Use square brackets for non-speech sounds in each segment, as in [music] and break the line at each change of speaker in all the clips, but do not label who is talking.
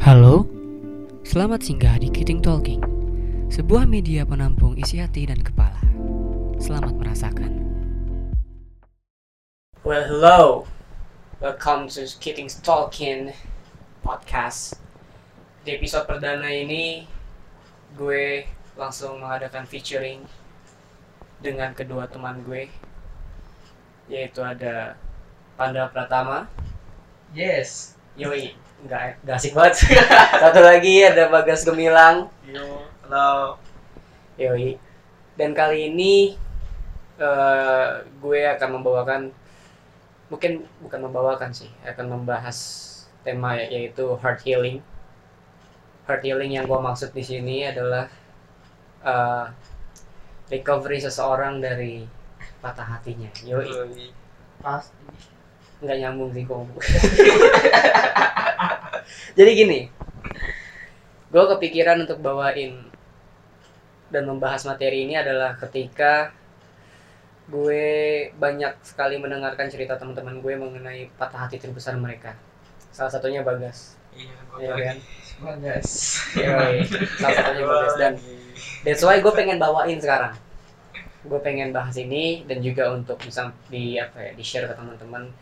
Halo, selamat singgah di Kiting Talking, sebuah media penampung isi hati dan kepala. Selamat merasakan. Well, hello, welcome to Kiting Talking podcast. Di episode perdana ini, gue langsung mengadakan featuring dengan kedua teman gue, yaitu ada Panda Pratama,
Yes.
Yoi, nggak nggak asik banget. [laughs] Satu lagi ada Bagas Gemilang.
Yo, halo.
Yoi. Dan kali ini eh, gue akan membawakan mungkin bukan membawakan sih, akan membahas tema ya- yaitu heart healing. Heart healing yang gue maksud di sini adalah eh, recovery seseorang dari patah hatinya. Yoi,
Pasti.
nggak nyambung sih kok. [laughs] Jadi gini, gue kepikiran untuk bawain dan membahas materi ini adalah ketika gue banyak sekali mendengarkan cerita teman-teman gue mengenai patah hati terbesar mereka. Salah satunya Bagas.
Iya,
Iya kan?
Bagas.
Yoi, Salah satunya Bagas dan that's why gue pengen bawain sekarang. Gue pengen bahas ini dan juga untuk bisa di apa ya di share ke teman-teman.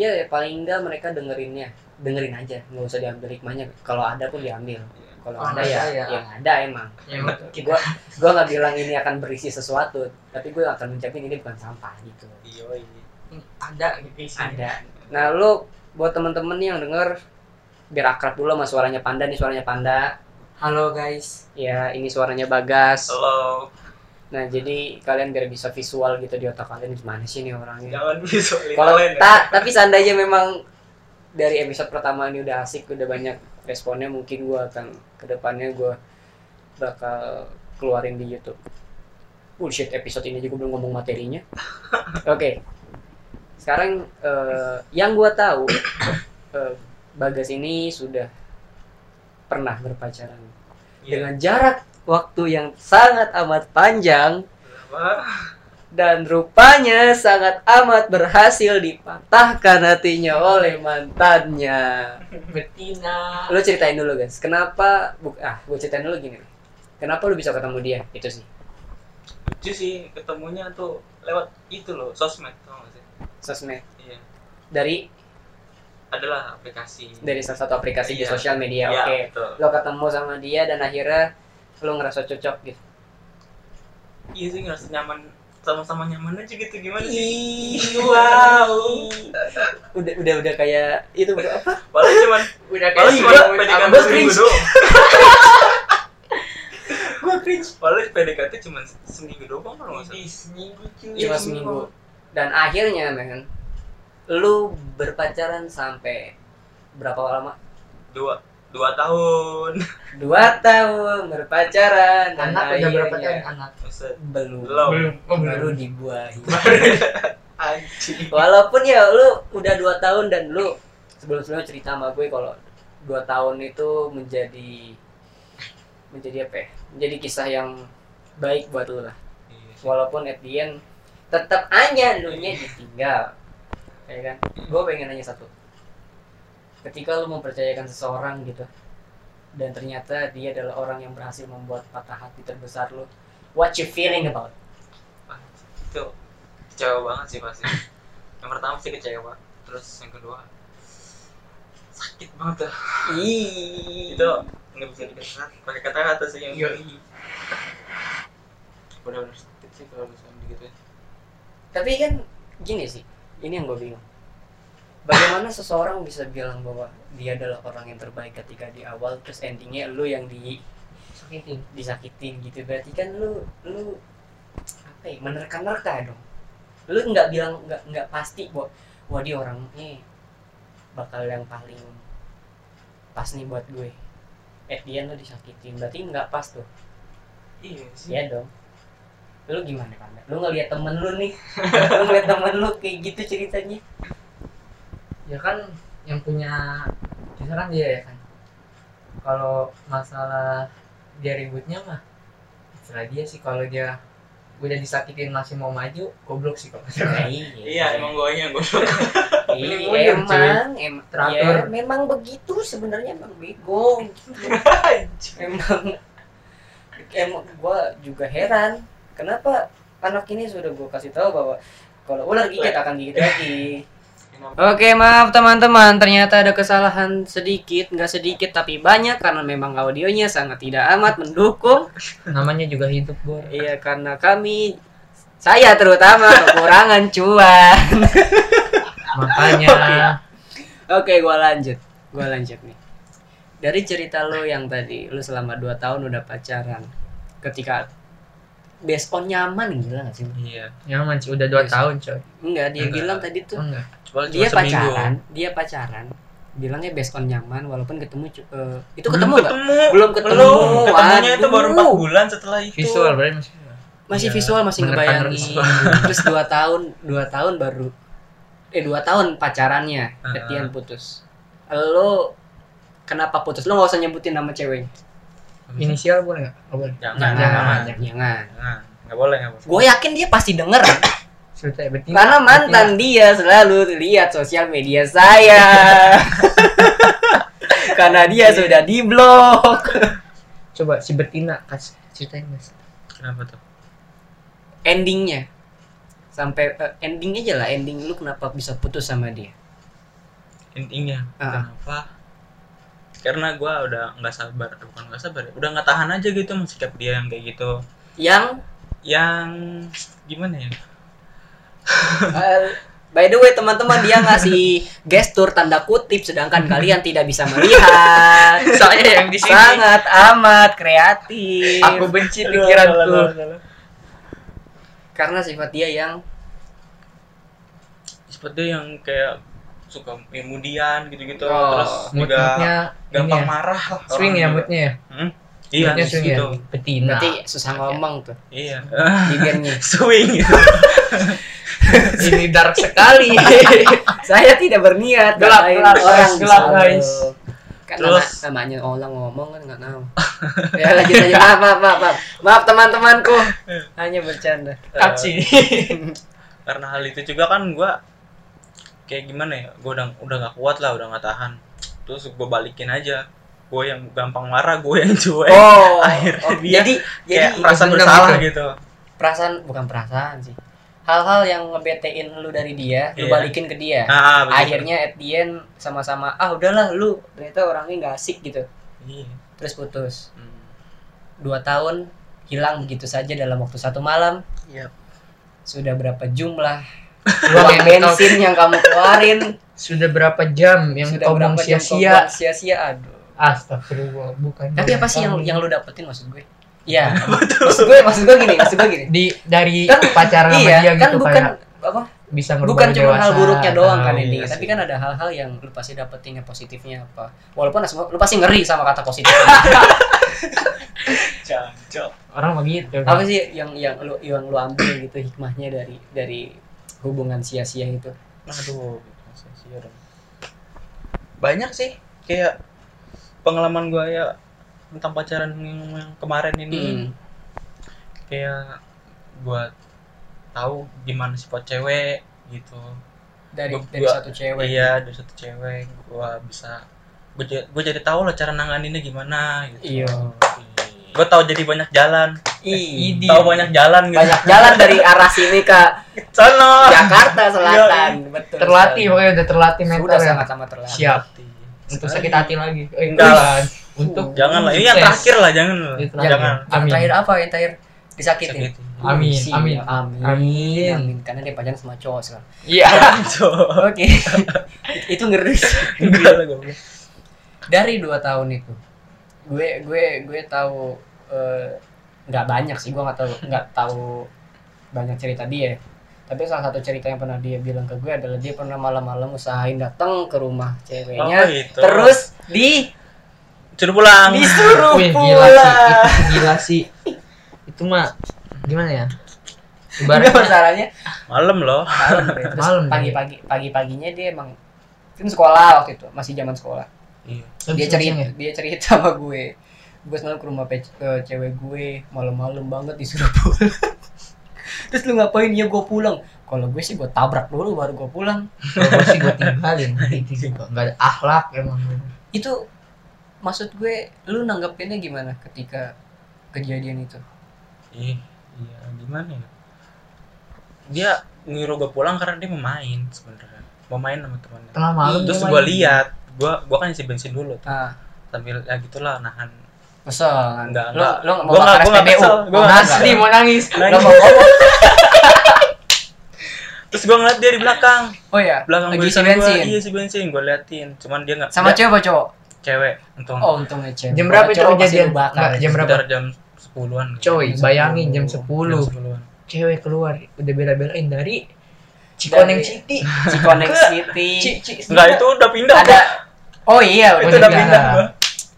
Ya paling enggak mereka dengerinnya, dengerin aja, nggak usah diambil hikmahnya. Kalau ada pun diambil. Kalau
Kalau
ada ya,
ya.
yang ada emang.
Ya,
Gue gue nggak bilang ini akan berisi sesuatu, tapi gue akan menjamin ini bukan sampah gitu.
ada gitu isinya.
Ada. Nah lu buat temen-temen nih yang denger biar akrab dulu sama suaranya Panda nih suaranya Panda.
Halo guys.
Ya ini suaranya Bagas.
Halo.
Nah jadi kalian biar bisa visual gitu di otak kalian gimana sih nih orangnya.
Jangan visualin
Kalau
ya.
tak tapi seandainya memang dari episode pertama ini udah asik udah banyak responnya mungkin gue akan ke depannya gue bakal keluarin di YouTube. Bullshit episode ini juga belum ngomong materinya. [laughs] Oke. Sekarang eh, yang gue tahu [coughs] eh, Bagas ini sudah pernah berpacaran
Iya.
dengan jarak waktu yang sangat amat panjang? Dan rupanya sangat amat berhasil dipatahkan hatinya oleh mantannya.
Betina.
Lu ceritain dulu guys, kenapa? Buk ah, gue ceritain dulu gini. Kenapa lu bisa ketemu dia? Itu sih.
lucu sih ketemunya tuh lewat itu loh sosmed tau gak sih
Sosmed
iya
dari
adalah aplikasi
dari salah satu aplikasi di
Iya.
sosial media.
Iya,
Oke.
betul.
Lo ketemu sama dia dan akhirnya lu ngerasa cocok gitu.
iya sih ngerasa nyaman sama-sama nyaman aja gitu gimana sih
Ih, wow. Udah udah udah kayak itu apa?
paling cuman
Udah
paling
kayak
cuma PDKT seminggu
cringe.
doang [laughs]
Gue cringe.
paling PDKT cuma seminggu doang kalau nggak salah
seminggu cuy.
Cuma seminggu. Dan akhirnya men, lu berpacaran sampai berapa lama?
dua dua tahun
Dua tahun berpacaran dan
Anak udah berapa tahun anak?
Maksud,
belum
belum
Oh,
baru dibuahi. [laughs] Walaupun ya lu udah dua tahun dan lu sebelum sebelumnya cerita sama gue kalau dua tahun itu menjadi menjadi apa ya? Menjadi kisah yang baik buat lu lah.
Iya.
Walaupun at the end tetap aja lu nya ditinggal. Ya kan? Gue pengen nanya satu. Ketika lu mempercayakan seseorang gitu dan ternyata dia adalah orang yang berhasil membuat patah hati terbesar lu, what you feeling about?
itu kecewa banget sih pasti yang pertama sih kecewa terus yang kedua sakit banget dah itu nggak bisa dikatakan pakai kata-kata sih yang
Yoi.
benar-benar sakit sih kalau misalnya gitu
Tapi kan gini sih, ini yang gue bingung. Bagaimana seseorang bisa bilang bahwa dia adalah orang yang terbaik ketika di awal, terus endingnya lu yang di
Sakitin.
disakitin gitu. Berarti kan lu lu apa ya menerka-nerka dong. Lu nggak bilang nggak nggak pasti bahwa wah dia orangnya bakal yang paling pas nih buat gue. The end lu disakitin, berarti nggak pas tuh.
iya sih
Iya dong. Lu gimana kan? Lu ngeliat temen lu nih, [laughs] lu ngeliat temen lu kayak gitu ceritanya.
Ya kan yang punya kisah kan dia ya kan. Kalau masalah dia ributnya mah terserah dia sih. Kalau dia udah disakitin masih mau maju goblok sih kalau
Nah,
iya emang gue yang gue [laughs]
Ini
Iya, emang emang
Teratur.
ya, memang begitu sebenarnya emang bego. [laughs] Emang emang gua juga heran. Kenapa anak ini sudah gua kasih tahu bahwa kalau ular gigit akan gigit lagi [laughs] Oke maaf teman-teman ternyata ada kesalahan sedikit nggak sedikit tapi banyak karena memang audionya sangat tidak amat mendukung
namanya juga hidup bor
Iya karena kami saya terutama kekurangan cuan
makanya [laughs]
Oke, gua lanjut. Gua lanjut nih. Dari cerita lo yang tadi, lu selama 2 tahun udah pacaran. Ketika based on nyaman gila gak sih?
Iya.
nyaman sih udah dua
Yes.
tahun coy
Enggak, dia
Enggak.
bilang tadi tuh
enggak
Cuma
dia
cuma seminggu.
pacaran, dia pacaran. Bilangnya based on nyaman walaupun ketemu eh, itu
Belum
ketemu
ketemu.
Belum ketemu.
Belum. Ketemunya itu baru 4
Waduh.
bulan setelah itu.
visual berarti masih
Masih
Iya,
visual masih ngebayangin.
visual.
Terus 2 tahun, 2 tahun baru eh 2 tahun pacarannya,
Heeh.
Etian putus. Lo kenapa putus? Lo nggak usah nyebutin nama cewek.
inisial boleh nggak oh, boleh
Jangan,
Jangan,
jangan.
jangan.
boleh, enggak boleh.
Gue yakin dia pasti denger karena mantan dia selalu lihat sosial media saya. [laughs] karena dia sudah di blok.
coba si betina kasih ceritain mas
Kenapa tuh?
Endingnya sampai eh, ending aja lah ending lu kenapa bisa putus sama dia?
Intinya
Ah.
kenapa? Karena gua udah nggak sabar, bukan nggak sabar, ya, udah nggak tahan aja gitu sama sikap dia yang kayak gitu.
Yang
Yang gimana ya?
Eh, by the way teman-teman dia ngasih gestur tanda kutip sedangkan kalian tidak bisa melihat. [laughs]
saya yang di sini
Sangat amat kreatif.
aku benci pikiranku
karena sifat dia yang
Seperti yang kayak suka kemudian gitu-gitu,
Oh,
terus juga gampang
ya,
marah lah.
swing ya
juga.
moodnya ya
Hmm? Iya,
moodnya swing ya
gitu.
betina
berarti susah ngomong tuh
Iya.
bibirnya. [laughs]
swing [laughs]
ini dark sekali [laughs]
Saya tidak berniat
Gelap, gelap,
orang
gelap, guys.
Kan
Terus-
nama- namanya orang ngomong kan nggak tahu. ya lanjut aja. Maaf, maaf, maaf, maaf. Maaf teman-temanku. Hanya bercanda.
kaci
karena hal itu juga kan gua kayak gimana ya gua udah udah gak kuat lah udah gak tahan terus gua balikin aja gue yang gampang marah gue yang cuek
Oh, [laughs]
Akhirnya
oh,
dia
jadi jadi
kayak merasa bersalah
gitu.
gitu
perasaan bukan perasaan sih. Hal-hal yang ngebetein lu dari dia, lu
Iya.
balikin ke dia.
ah betul.
Akhirnya at the end sama-sama ah udahlah lu ternyata orangnya nggak asik gitu.
iya
Terus putus.
Hmm.
Dua tahun hilang begitu saja dalam waktu satu malam.
Iya.
Sudah berapa jumlah [laughs]
uang
bensin yang kamu keluarin?
sudah berapa jam yang
sudah
kau buang sia-sia
sia-sia aduh
astagfirullah bukan
tapi apa sih yang yang lu dapetin maksud gue Iya, [laughs] maksud gue maksud gue gini, maksud gue gini.
di dari
Kan-
pacaran sama
iya,
dia
kan
gitu
bukan
kayak
apa?
bisa ngerubah
Bukan cuma hal buruknya doang kan ini,
iya
tapi kan ada hal-hal yang lu pasti dapetin yang positifnya apa. Walaupun lu pasti ngeri sama kata positif. [laughs]
Cancok.
orang begitu
apa sih yang yang lu yang lu ambil gitu hikmahnya dari dari hubungan sia-sia itu?
Aduh, sia-sia dong. Banyak sih kayak pengalaman gua ya tentang pacaran yang, yang kemarin ini
Hmm.
kayak gua tahu gimana sifat cewek gitu.
Dari
Gua-
dari
gua-
satu cewek.
Iya, dari satu cewek gua bisa gua jadi tahu lah cara nanganinnya gimana gitu.
Iya.
Gua tahu jadi banyak jalan,
Ih,
Idi.
tahu banyak jalan gitu.
banyak jalan dari arah sini ke [laughs]
Sono.
Jakarta Selatan. Betul.
terlatih pokoknya udah terlatih mental
Sudah
ya.
sangat-sangat terlatih.
siap untuk sakit hati lagi eh,
Enggak lah.
untuk
Jangan lah, ini yang terakhir lah, jangan lah.
Itu
Jangan.
terakhir.
Yang
Amin.
terakhir apa yang terakhir? Disakitin.
Sakitin.
Amin,
Siap.
amin.
amin,
Amin.
amin. Karena dia pacaran sama cowok sekarang.
iya [laughs]
Oke, [laughs] itu ngeri.
Enggak lah goblok.
Dari dua tahun itu, gue gue gue tahu eh, nggak banyak sih, gue nggak tahu nggak tahu banyak cerita dia. Tapi salah satu cerita yang pernah dia bilang ke gue adalah dia pernah malam-malam usahain datang ke rumah ceweknya,
Oh, itu.
terus di
Suruh pulang.
disuruh
Wih, gila sih
pulang.
itu gila sih itu mah gimana ya ibaratnya
masalahnya
Malam loh.
malam [laughs]
Malam
pagi-pagi pagi-paginya dia emang kan sekolah waktu itu masih zaman sekolah
Iya.
dia cerita dia cerita sama gue gue semalam ke rumah pe- ke cewek gue malam-malam banget disuruh pulang terus lu ngapain ya gue pulang kalau gue sih gue tabrak dulu baru gue pulang
kalau gue sih gue tinggalin [laughs] nggak ada akhlak emang
itu maksud gue lu nanggepinnya gimana ketika kejadian itu
Ih, iya gimana ya? Dia nyuruh gue pulang karena dia mau main sebenarnya. Mau main sama temannya.
tengah malam
Terus gue lihat, gue gua kan isi bensin dulu tuh.
ah
Sambil ya gitulah nahan.
Kesel kan
Enggak,
lu
enggak.
nggak mau
Gua nggak-
bakar
gua nggak
SPBU
kesel. Gua nggak
Asli mau nangis
Nangis.
Lu mau ngomong [laughs]
Terus gue ngeliat dia di belakang,
oh ya
belakang
lagi isi
bensin gua. Iya si bensin, gue liatin. Cuman dia nggak.
sama cewek apa cowok
cewek. Untung.
oh untungnya cewek
jam berapa itu
Kalau cowok pasti
kejadian
bakar
jam berapa
Sekitar jam sepuluhan.
coy
Jam
bayangin jam
10.
10
Jam sepuluhan.
cewek keluar udah bela-belain dari Cikoneng City
Cikoneng City
Ci- Ci-
Enggak itu udah pindah.
ada oh iya
Itu
udah
iya.
pindah.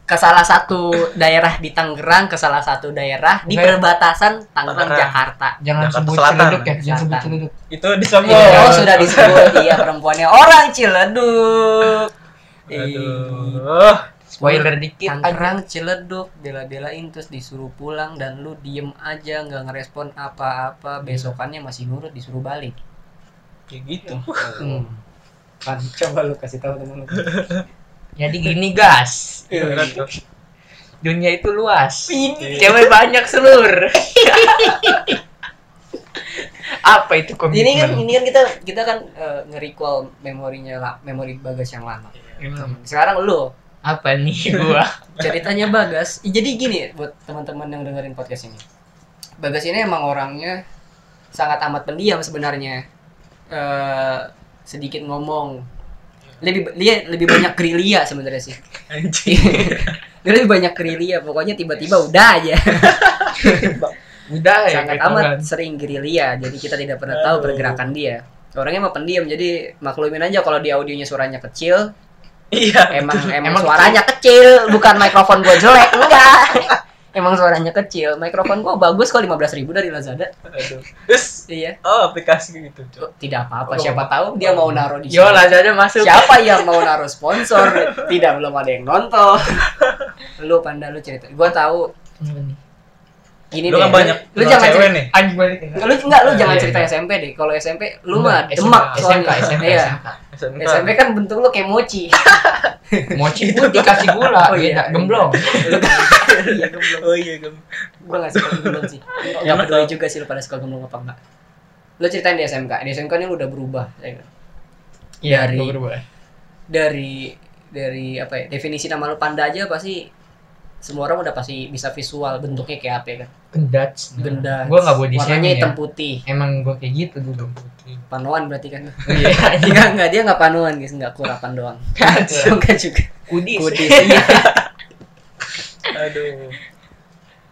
Ke salah satu daerah di Tangerang ke salah satu daerah di perbatasan Tangerang. Jakarta
jangan
Jakarta
sebut
Selatan.
celuduk ya jangan sebut celuduk
Itu disebut.
Iya, oh sudah disebut iya perempuannya orang Ciledug.
Aduh.
spoiler dikit
Tangerang Ciledug bela-belain terus disuruh pulang dan lu diem aja nggak ngerespon apa-apa besokannya masih nurut disuruh balik.
Kayak gitu.
Hmm. Kan coba lu kasih tahu temen lu. [laughs]
jadi gini gas.
Gimana tuh?
dunia itu luas.
Iya.
cewek banyak seluruh [laughs] apa itu komitmen
Ini kan ini kan kita kita kan eh, nge-recall memorinya lah, memori Bagas yang lama.
Emang
Sekarang lu.
Apa nih gua? [laughs]
Ceritanya Bagas. Jadi gini buat teman-teman yang dengerin podcast ini. Bagas ini emang orangnya sangat amat pendiam sebenarnya. Eh sedikit ngomong lebih dia lebih banyak gerilya sebenarnya sih. [laughs] Dia lebih banyak gerilya pokoknya tiba-tiba udah aja.
Udah ya
sangat
gitu
amat
kan.
sering gerilya jadi kita tidak pernah tahu pergerakan dia. Orangnya mah pendiam jadi maklumin aja kalau di audionya suaranya kecil.
Iya.
emang emang,
Emang
suaranya kecil. bukan mikrofon gue jelek enggak [laughs] emang suaranya kecil mikrofon gue bagus kok 15.000 ribu dari Lazada
Aduh. Terus
iya
oh aplikasi gitu. Cok.
Oh, tidak apa-apa
Oh.
siapa tahu dia mau naruh di
yo
sini.
Lazada masuk
siapa yang mau [laughs] naruh sponsor tidak belum ada yang nonton [laughs] lu panda lu cerita gue tahu
nih?
Gini
Lu
deh
kan banyak
lu jangan
cewek
cerita,
nih.
anjing balik
lu enggak lu
Iya,
jangan
iya.
cerita SMP deh kalau SMP lu mah
SMK,
demak
SMK
soalnya.
SMK
iya. SMP kan bentuk lu kayak mochi
mochi putih kasih gula
Oh, iya.
gemblong
iya gemblong
Oh iya, Gem.
gue gak suka gemblong sih Gak
Enak
peduli juga sih lu pada suka gemblong apa enggak lu ceritain di SMK di SMK ini lu udah berubah ya kan?
iya
Dari-
gua berubah
dari dari apa ya definisi nama lu panda aja pasti semua orang udah pasti bisa visual bentuknya kayak apa ya kan?
Gendat
benda
gua nggak body
warnanya
shaming
hitam
ya
putih.
Emang gua kayak gitu dulu
panuan berarti kan? [laughs]
Iya. [laughs]
Enggak enggak dia enggak panuan guys. Enggak kurapan doang. [laughs] Enggak juga.
Kudis.
Kudis. Iya.
Aduh.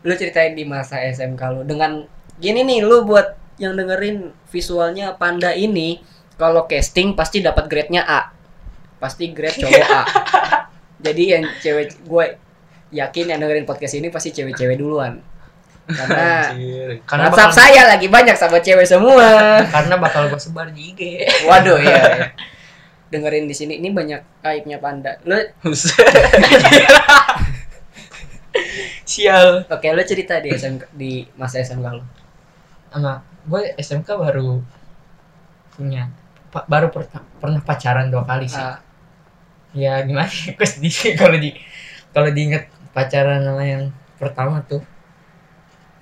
lu ceritain di masa SMK lu dengan gini nih lu buat yang dengerin visualnya panda ini kalau casting pasti dapat grade-nya A. Pasti grade cowok A. Jadi yang cewek gue yakin yang dengerin podcast ini pasti cewek-cewek duluan. Karena [laughs]
karena
WhatsApp
bakal,
saya lagi banyak sama cewek semua.
Karena bakal gua sebar di IG
waduh ya, [laughs] ya. dengerin di sini ini banyak aibnya panda. Lu [laughs]
sial.
Oke lu cerita di SMK di masa SMK lu.
Sama gue SMK baru punya pa- baru per- pernah pacaran dua kali sih.
Ah,
ya gimana ya, gue sedih kalau di kalau diinget pacaran sama yang pertama tuh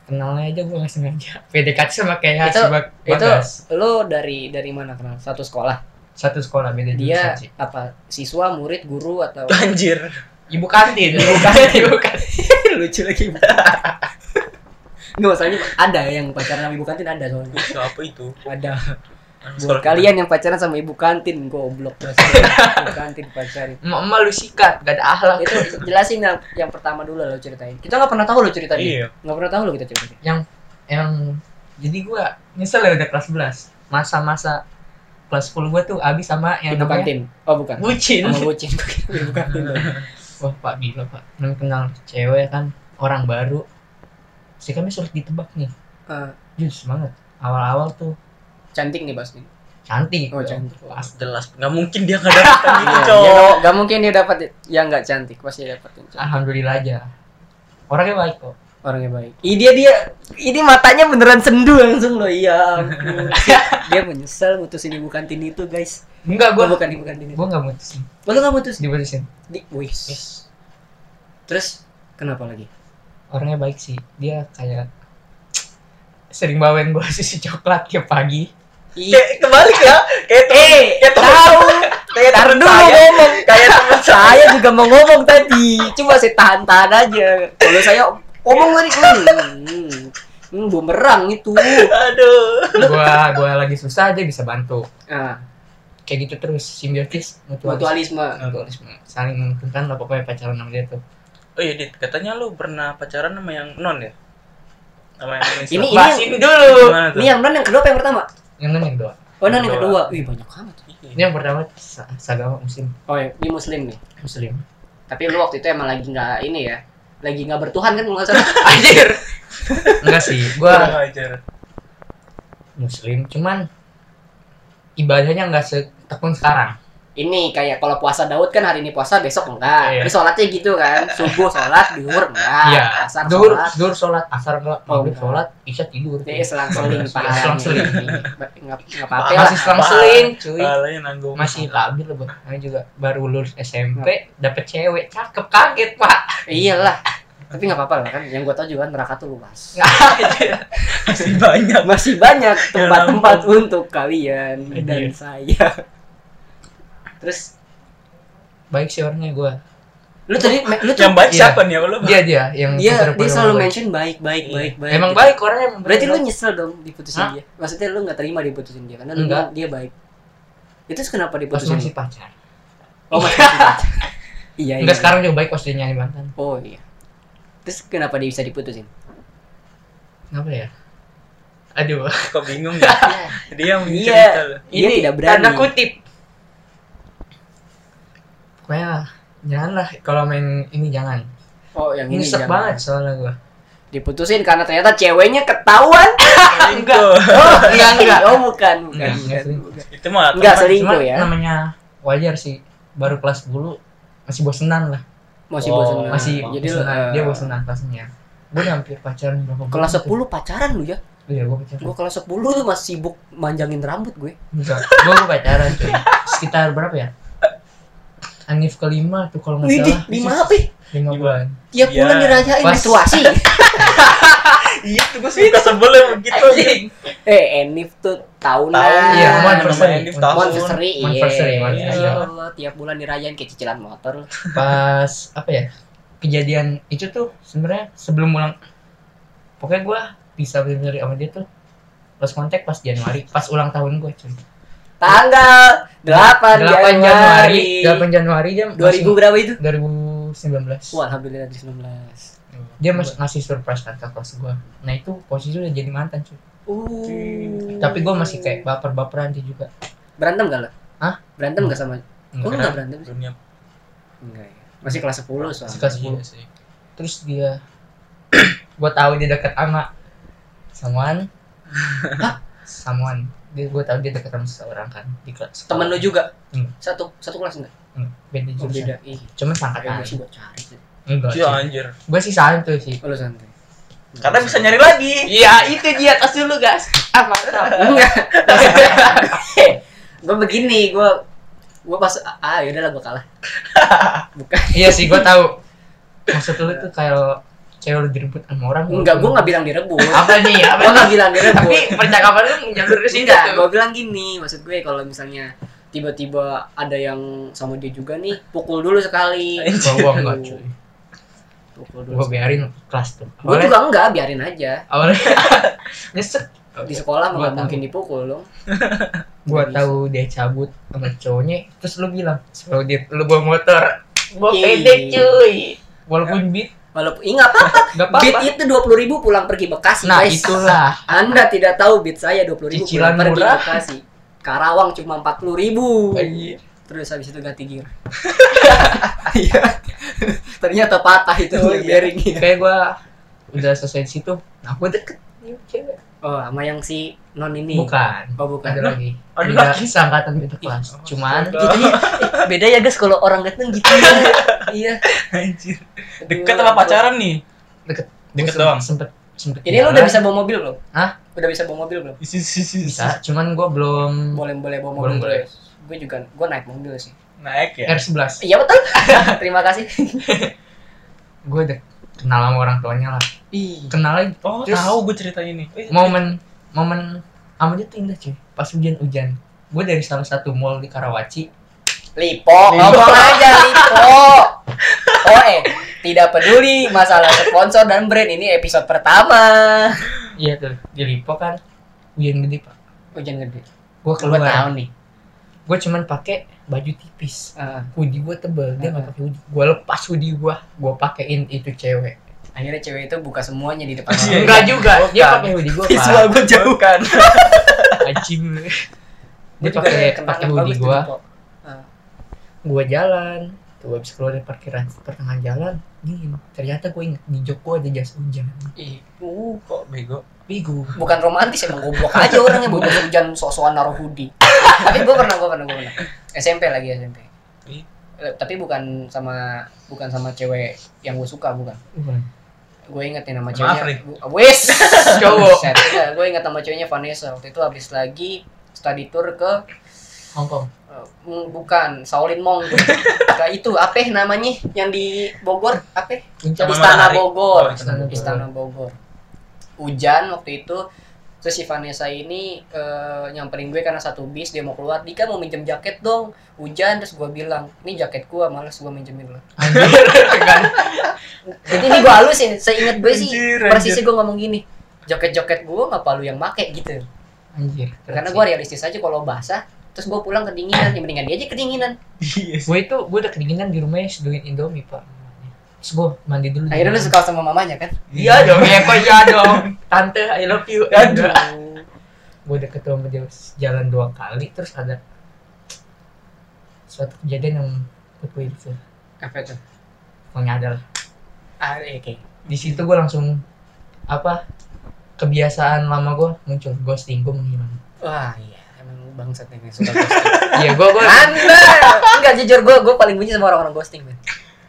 kenalnya aja gue nggak sengaja. [laughs] PDKT sama kayak
Itu-
si Bag-
itu lu dari dari mana kenal? Satu sekolah?
Satu sekolah beda
dia
jurusan sih.
apa siswa murid guru atau [laughs]
Anjir.
ibu kantin. Ibu kantin. [laughs] Ibu kantin.
Lucu lagi Nggak masalahnya ada yang pacaran sama ibu kantin ada soalnya.
Siapa itu?
ada buat kalian yang pacaran sama ibu kantin goblok. [laughs] Pasti ibu kantin pacarin.
Emak emak lu sikat gak ada akhlak.
Itu jelasin yang, yang pertama dulu lo ceritain. Kita nggak pernah tahu lo ceritain.
Iya.
nggak pernah tahu lo kita ceritain.
Yang jadi gue nyesel ya udah kelas 11 masa-masa kelas 10 gue tuh abis sama yang
ibu
namanya
kantin. Oh bukan.
Bucin.
Sama bucin. [laughs] Ibu kantin. [laughs]
Wah pak gila pak. Belum kenal cewek kan orang baru. Kami sulit ditebak nih.
Eh,
jus banget. Awal-awal tuh
cantik nih pasti
cantik.
Oh cantik.
Pas jelas. Nggak mungkin dia nggak dapet gitu, [laughs]
Iya,
cowok.
nggak- nggak mungkin dia dapat yang nggak cantik pasti dapat yang cantik
alhamdulillah aja. Orangnya baik kok.
Orangnya baik. Ih, dia dia ini matanya beneran sendu langsung loh. Iya [laughs] dia menyesal mutusin ibu kantin itu guys.
Enggak
gua
gua
bukan ibu kantin
gua nggak mutusin.
Oh, lu nggak mutus
diputusin.
Di wis. Terus kenapa lagi?
Orangnya baik sih. Dia kayak sering bawain gua [laughs] susu coklat tiap pagi
kayak kebalik ya kayak temen,
eh
kayak temen
tahu
kayak temen
dulu
saya.
ngomong.
Kayak temen [laughs] saya
juga mau ngomong tadi. Cuma saya tahan-tahan aja. Kalau saya ngomong tadi hmm, hmm, bumerang itu.
Aduh.
Gua gua lagi susah dia bisa bantu.
Ah.
Kayak gitu terus simbiotis mutualis
mutualisme.
mutualisme. Saling menguntungkan lah pokoknya pacaran sama dia tuh.
Oh iya dit. Katanya lu pernah pacaran sama yang non ya? Sama yang non
Ini- ini-
bahasin dulu.
ini yang non yang kedua apa yang pertama
yang mana yang kedua.
Oh non yang
Kedua.
wih banyak amat.
Ini yang pertama sa- sagama muslim.
Oh ya ini muslim nih.
Muslim.
Tapi lu waktu itu emang lagi nggak ini ya lagi nggak bertuhan kan kalau nggak salah. [laughs]
Anjir. Enggak sih gua
ajar.
Muslim cuman ibadahnya enggak setekun sekarang
ini kayak kalau puasa Daud kan hari ini puasa besok enggak.
Iya.
Jadi sholatnya gitu kan. Subuh sholat duhur enggak.
Iya.
Asar
dur
sholat.
dur sholat asar enggak.
Oh,
maghrib
enggak.
sholat isya tidur.
Jadi selang seling
Iya,
pahalanya
selang-seling.
nggak nggak apa-apa lah
masih selang seling cuy
Pahalanya nanggung?
Masih labil loh Bang. Namanya juga baru lulus SMP dapet cewek. Cakep kaget pak.
Iyalah. Tapi nggak apa-apa lah kan. Yang gue tau juga neraka tuh luas. [laughs]
Masih banyak.
Masih banyak tempat-tempat untuk kalian dan saya terus
baik sih orangnya gue
lu tadi me- lu tuh
yang baik
Iya.
siapa nih lu
dia dia yang
dia dia selalu
baik.
mention baik baik
Iya.
baik baik
emang
gitu.
baik orangnya emang
berarti lu nyesel dong diputusin
Hah?
dia maksudnya lu nggak terima diputusin dia karena lu bilang dia baik itu terus kenapa
pas
diputusin
masih pacar
oh masih pacar. [laughs] iya iya
enggak sekarang juga baik pas dia mantan
oh iya terus kenapa dia bisa diputusin
kenapa ya aduh
kok bingung ya [laughs] dia yang
Iya.
cerita.
Dia tidak berani.
tanda kutip pokoknya jangan lah kalau main ini jangan.
Oh yang ini
nyesek banget soalnya gue
diputusin karena ternyata ceweknya ketahuan.
Selingkuh. [laughs]
enggak enggak.
Oh bukan bukan
Enggak,
bukan,
enggak
bukan.
itu mah
Enggak,
teman.
selingkuh
Cuma
ya.
namanya wajar sih. Baru kelas 10 masih bosenan lah.
Masih
Oh,
bosan
masih
jadi
bosenan.
eh,
dia bosenan kelasnya. Gue hampir pacaran berapa bulan
kelas
tuh.
10 pacaran lu ya?
Iya gue pacaran.
Gua kelas 10 tuh masih sibuk manjangin rambut gue.
Enggak gue gue pacaran cuy. Sekitar berapa ya Anif kelima tuh kalau nggak salah
lima apa ya?
lima bulan
tiap
Iya.
bulan dirayain
Pas-
situasi [laughs]
iya tuh gue suka sebel ya begitu
eh Enif tuh tahunan
Tahunan,
Iya, anniversary.
Enif tahun.
Monversary, iya.
Monversary,
Ya. Allah, tiap bulan dirayain kayak cicilan motor.
pas apa ya kejadian itu tuh sebenarnya sebelum ulang pokoknya gue bisa bener sama dia tuh pas kontak pas Januari pas ulang tahun gue cuy
Tanggal 8,
8
Januari.
Januari 8 Januari dia
2000 berapa itu?
2019
Wah, alhamdulillah 19.
dia masih ngasih surprise kan ke kelas gue nah itu posisi udah jadi mantan cuy
Uh.
tapi gue masih kayak baper-baperan dia juga
berantem gak lo?
Hah?
Berantem gak sama? Oh,
Enggak.
enggak berantem sih.
dunia
Enggak ya. Masih kelas 10 soalnya.
Masih kelas 10.
Iya sih.
terus dia [clears throat] gue tahu dia deket sama samuan [laughs] samuan dia gue tahu dia deket sama seseorang kan di kelas
Temen lu juga?
Hmm.
Satu satu kelas enggak?
Hmm, beda
Oh,
jurusan
beda. Ih,
cuman sangkatan
gue sih buat cari sih.
enggak
Iya anjir.
gue sih santuy sih
Oh, lu santai.
Karena bisa nyari lagi.
iya itu dia tas dulu guys ah mantap
Enggak. [laughs] gue begini, gue gue pas ah yaudah lah gue kalah. Bukan. [laughs]
iya sih gue tahu maksud lu tuh kayak cewek lu direbut sama orang
Enggak, gue nggak bilang direbut.
apa nih apa
Gue nggak bilang direbut.
tapi percakapan lu menjalur ke situ
Enggak, gue bilang gini, maksud gue kalau misalnya tiba-tiba ada yang sama dia juga nih, pukul dulu sekali.
Gua gua enggak cuy
Pukul dulu.
gue biarin kelas tuh
Gue juga enggak, biarin aja.
awalnya [laughs] nyesek
Di sekolah nggak
tahu.
mungkin dipukul dong.
gue tahu dia cabut sama cowoknya terus lu bilang kalau dia lu bawa motor gue
Ih.
pede cuy walaupun beat
Walaupun ingat
apa-apa [laughs]
Beat itu dua puluh ribu pulang pergi Bekasi,
nah
guys.
itulah [laughs]
Anda tidak tahu beat saya dua puluh ribu
Cicilan
pulang pergi
murah.
Bekasi. Karawang cuma empat puluh ribu.
Anjir.
Terus habis itu ganti gear. [laughs] Iya. Ternyata patah itu
Oh, iya.
bearingnya.
kayak gue udah selesai di situ nah gue deket nih cewek
Oh, sama yang si non ini.
bukan
Oh, bukan.
ada lagi
ada
beda
lagi?
seangkatan [laughs] beda kelas cuman.
Gitu ya. Beda ya guys kalau [laughs] orang ganteng gitu ya. iya.
Anjir. Deket apa pacaran nih?
deket
Deket
Sempet-
doang.
Sempet sempet
Ini lu
jalan.
udah bisa bawa mobil belum?
Hah?
Udah bisa bawa mobil belum?
Isi isi isi.
bisa, cuman gua belum
Boleh boleh bawa
Belum
mobil
boleh.
terus. Gue juga gue naik mobil sih.
Naik ya.
R11.
Iya betul. [laughs] Terima kasih.
Gue udah kenal sama orang tuanya lah.
Ih.
Kenal aja
Oh,
Terus-
tahu gue cerita ini. Eh,
momen momen amat itu indah cuy. Pas hujan-hujan. Gue dari salah satu mall di Karawaci.
Lipo, ngomong aja Lipo. Oh eh, tidak peduli masalah sponsor dan brand ini episode pertama.
Iya tuh, di Lipo kan hujan gede pak.
Hujan gede.
Gue
Gue
keluar.
tahu nih.
Gue cuman pakai baju tipis.
Ah,
Hoodie gue tebel, dia nggak
Ah.
pakai hoodie. Gue lepas hoodie gue, gue pakein itu cewek.
Akhirnya cewek itu buka semuanya di depan.
Iya.
orang.
Enggak juga, dia
Bukan.
pakai hoodie gue
Visual gue jauh kan. [laughs]
Anjing.
Gua
Dia pakai pakai hoodie.
Lipo. Ah.
gue jalan tuh habis keluar dari parkiran pertengahan jalan dingin ternyata gue inget di jok gue ada jas hujan
Ih, uh,
Kok bego?
bigu
bukan romantis emang goblok aja orangnya bawa jas hujan sok-sokan naruh hoodie. Tapi gue pernah, gue pernah, gue pernah. SMP lagi SMP.
Ih.
Tapi bukan sama bukan sama cewek yang gue suka bukan. Gue inget nih nama ceweknya. Gua- Wes. [laughs]
Cowok. [laughs]
gue inget nama ceweknya Vanessa. Waktu itu habis lagi study tour ke
Hongkong
eh, mm, bukan Shaolin Mong [laughs] ke itu apa namanya yang di Bogor apa? Istana. Bogor.
Oh, Istana
Bogor.
Istana Bogor. Hujan waktu itu terus si Vanessa ini eh, nyamperin gue karena satu bis dia mau keluar. Dika mau minjem jaket dong. Hujan terus gue bilang ini jaket gue males gue minjemin lo jadi ini gue halusin. Seingat gue sih persisnya gue ngomong gini jaket-jaket gue ngapa lu yang make gitu.
Anjir
karena gue realistis aja kalau basah terus gue pulang kedinginan. Ya mendingan dia aja kedinginan. [laughs]
Gue itu gue udah kedinginan di rumahnya seduhin indomie pak terus gue mandi dulu
akhirnya lu suka sama mamanya kan?
Iya dong. Ya kok iya dong. Tante I love you.
Aduh.
Gue udah ketemu sama dia jalan dua kali terus ada suatu kejadian yang gue itu.
Apa tuh
pokoknya ada lah
ah iya, oke.
Di situ gue langsung apa kebiasaan lama gue muncul. Ghosting gue menghilang
wah iya. Emang bangsat yang suka [laughs] ghosting.
Iya gue gue
anda enggak jujur gue gue paling benci sama orang-orang ghosting man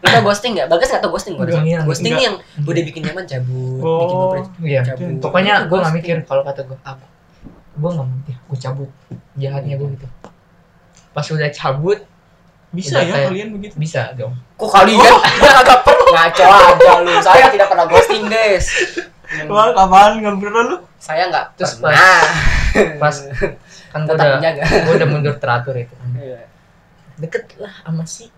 lu tau ghosting nggak? Bagas nggak tau ghosting gue
Enggak, enggak.
ghosting yang udah bikin nyaman cabut bikin
Oh.
baper
iya.
Cabut
pokoknya gue
ghosting.
mikir kalau kata gue apa gue nggak mikir gue cabut. Jahatnya gue gitu. Pas udah cabut
Bisa
Udah
ya
kayak-
kalian begitu?
bisa dong.
Kok kalian? [laughs] Agak perlu. Ngaco aja lu. Saya tidak pernah ghosting guys [laughs]
Wah, kapan nggak pernah lu?
saya nggak
Terus
pernah.
pas [laughs] kan gue
tetap
udah
menjaga.
gue udah mundur teratur itu. Kan
Iya.
deket lah sama si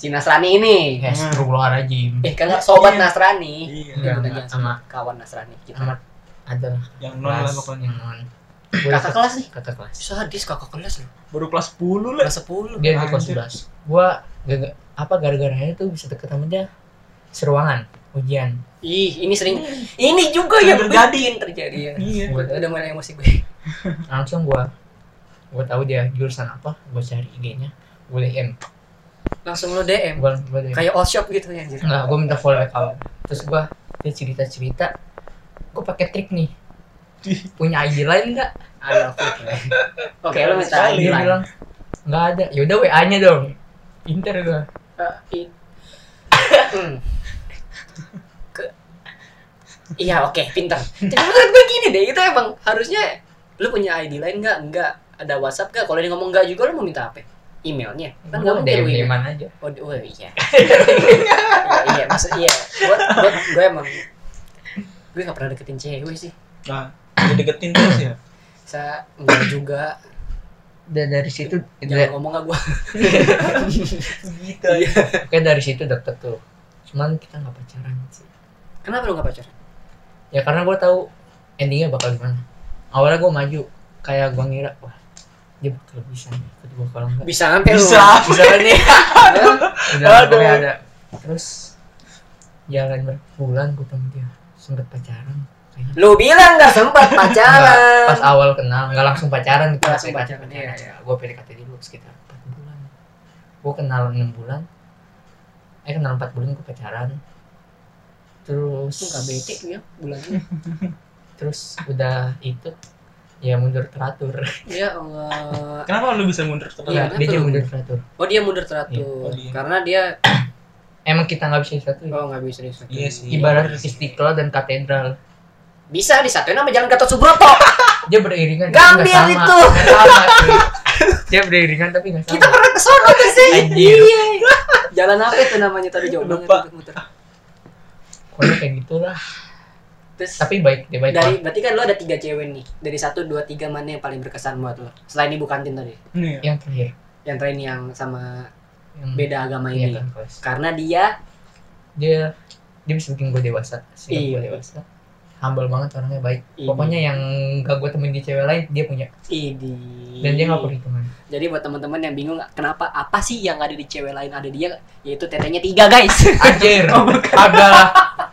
si Nasrani ini.
Ya Astagfirullahaladzim
eh kan nggak sobat
Iya.
Nasrani.
Iya.
Enggak,
jangan
sama
kawan Nasrani kita.
Sama ada
Yang non lah
kelas.
pokoknya.
yang non
kakak kelas nih?
kakak kelas.
Sadis kakak kelas loh.
Baru kelas 10 lah.
kelas 10
dia di kelas
Anjir.
11 gua gak, apa gara-garanya tuh bisa deket sama dia? Seruangan ujian.
Ih ini sering ini juga yang
terjadi.
bikin terjadi ya.
Iya.
Gua-
udah mulai emosi gue.
Langsung gua gua tahu dia jurusan apa gua cari IG-nya. Gua DM
langsung lo DM
gua, gua DM
kayak all shop gitu ya anjir.
Nggak gua minta follow account terus gua dia cerita cerita gua pakai trik nih. [laughs] Punya ID lain nggak?
Ada foto [laughs] oke lo minta. ID lain.
bilang nggak ada. Yaudah WA nya dong. Pinter gua.
Eh, Hmm. Ke- iya oke pintar tapi menurut gue gini deh itu emang harusnya lu punya ID lain nggak? Nggak. Ada WhatsApp nggak? Kalau dia ngomong nggak juga lu mau minta apa emailnya kan nggak mungkin
DM
email.
Aja
Oh, oh iya. [laughs] iya, iya, maksud iya. Gue gue gue emang gue gak pernah deketin cewek sih.
Nah, dideketin terus ya.
Saya enggak juga.
udah dari situ
Jangan ngomong gak gue.
Gitu.
Iya.
kayak dari situ deket tuh cuman kita nggak pacaran sih
Kenapa lu gak pacaran?
ya karena gue tahu endingnya bakal gimana awalnya gue maju kayak gue ngira wah dia bakal bisa nih gue kalau enggak
Bisa sampai.
Bisa. [laughs]
bisa nih udah
Aduh.
ada terus jalan berbulan gue temu dia sempet pacaran kayaknya
Lu bilang gak sempat
Nggak,
pacaran.
pas awal kenal nggak langsung pacaran gitu
langsung pacaran, iya, iya.
gue PDKT dulu sekitar 4 bulan gue kenal 6 bulan eh kenal 4 bulan gue pacaran terus
gak bete tuh ya bulannya. [laughs]
terus udah itu ya mundur teratur [laughs]
Ya Allah.
Kenapa lu bisa mundur terus?
Iya,
dia
lu?
mundur teratur
Oh dia mundur teratur.
Iya, oh, dia.
Karena dia
emang kita nggak bisa disatuin
oh nggak bisa disatuin
Iya sih.
ibarat istiqlal dan katedral
bisa disatuin sama jalan Gatot Subroto [laughs]
dia beriringan
Gambir itu.
Sama, dia beriringan tapi nggak sama
kita pernah ke sono tuh sih
Anjir.
iya jalan apa itu namanya tadi jauh banget
Lupa.
pokoknya kayak gitulah
terus
tapi baik dia baik
dari berarti kan lo ada tiga cewek nih. Dari satu dua tiga mana yang paling berkesan buat lo? Selain ibu kantin tadi.
Nih.
yang terakhir.
Yang terakhir yang sama
yang
beda agama
iya
ini.
kan
karena dia
dia dia bisa bikin gue dewasa sih
Iya.
gue dewasa. Humble banget orangnya baik.
Iya.
pokoknya yang gak gue temuin di cewek lain dia punya.
Ini
dan dia gak perhitungan.
Jadi buat teman-teman yang bingung kenapa apa sih yang ada di cewek lain ada dia? Yaitu tetenya tiga guys.
Anjir. [laughs]
Oh,
agak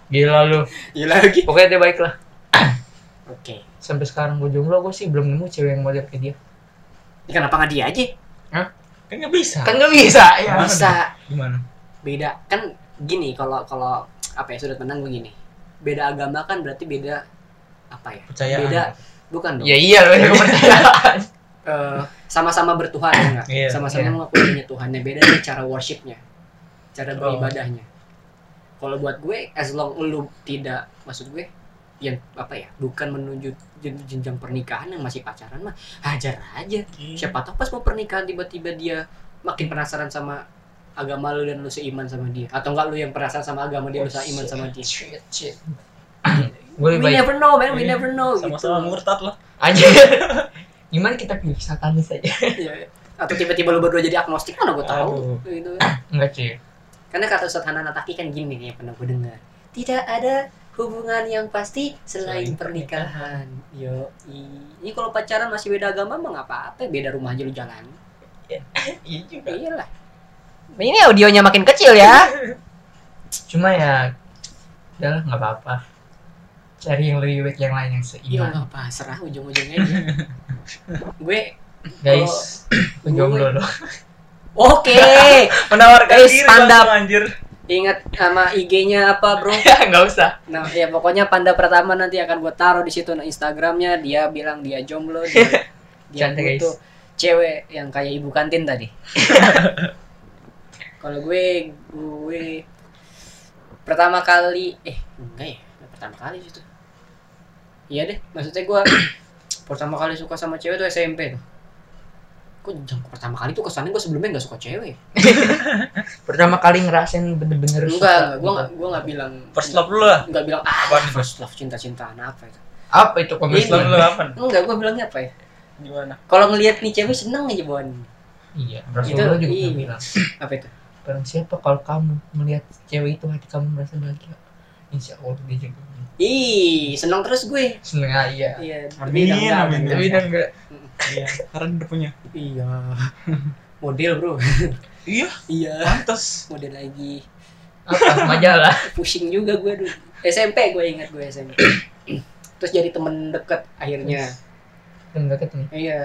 gila lu.
Gila lagi.
Pokoknya dia baik lah. [coughs]
Oke.
Sampai sekarang gue jomblo gue sih belum nemu cewek yang model kayak dia.
Kenapa nggak dia aja?
Kan nggak bisa.
kan gak bisa ya.
Bisa.
Gimana?
beda. Kan gini kalau kalau apa ya sudut pandang begini beda agama kan berarti beda apa ya?
Percayaan.
beda bukan dong.
Ya iya loh yang kepercayaan. [laughs]
Eh, sama-sama bertuhan ya nggak?
Iya.
sama-sama
Iya.
mengakui adanya Tuhannya. Beda nih cara worshipnya cara
Oh.
Kalau buat gue as long lu tidak maksud gue yang apa ya bukan menuju jen- jenjang pernikahan yang masih pacaran mah hajar aja. Siapa tahu pas mau pernikahan tiba-tiba dia makin penasaran sama agama lu dan lu seiman sama dia. Atau enggak lu yang penasaran sama agama dia lu seiman sama dia.
Shit shit. [clears throat]
We
baik.
never know man. We
Iya.
never know
Sama-sama
gitu.
murtad lah.
aja. [laughs] Gimana kita pilih satanis aja
Iya. atau tiba-tiba lu berdua jadi agnostik mana gue tahu gitu. [clears throat]
Enggak sih
karena kata Ustadz Hanan Ataki kan gini nih yang pernah gue dengar. Tidak ada hubungan yang pasti selain
Selain
pernikahan. yo ini kalau pacaran masih beda agama mah nggak apa-apa. Beda rumah aja lu jalan.
Iya. [laughs] Juga.
Iyalah. Ini audionya makin kecil ya. [laughs]
Cuma ya udahlah nggak apa-apa. Cari yang lebih baik yang lain yang
iya
seiman
nggak apa serah ujung-ujungnya aja. [laughs] Gue
guys [clears throat] gue jomblo loh
oke [laughs]
Menawarkan
Guys,
diri
stand up.
anjir.
ingat sama IG-nya apa bro [laughs]
nggak usah
Nah, ya pokoknya panda pertama nanti akan gue taruh di situ nah, Instagramnya. Dia bilang dia jomblo, dia, [laughs] dia
Cantik, guys.
butuh cewek yang kayak ibu kantin tadi. Kalau gue, gue pertama kali, eh enggak ya, pertama kali sih tuh. Iya deh, maksudnya gue [clears throat] pertama kali suka sama cewek tuh SMP tuh. Kok jam pertama kali tuh kesannya gue sebelumnya nggak suka cewek. [laughs]
pertama kali ngerasain bener-bener
Enggak, enggak, gue
gitu.
nggak, gue nggak bilang
First love lu lah.
nggak bilang ah
nih?
first love cinta-cintaan apa itu.
apa itu
Ini.
First love lu
komitmen
apa?
Enggak, gue bilangnya apa ya?
Gimana?
Kalau ngelihat nih cewek seneng aja Bon.
iya
Itu,
Rasulullah juga
iya.
bilang
Apa itu?
barang siapa kalau kamu melihat cewek itu hati kamu merasa bahagia insya Allah dia juga
Ih, seneng terus gue.
seneng ah, iya
Iya,
Amin, amin.
tapi enggak
Iya, karena udah punya.
Iya. [laughs] Model, Bro.
Iya,
iya,
pantas.
model lagi.
apa majalah
Pusing juga gue dulu. SMP gue ingat gue SMP. [clears throat] terus jadi temen deket akhirnya.
kan enggak ketemu
Iya.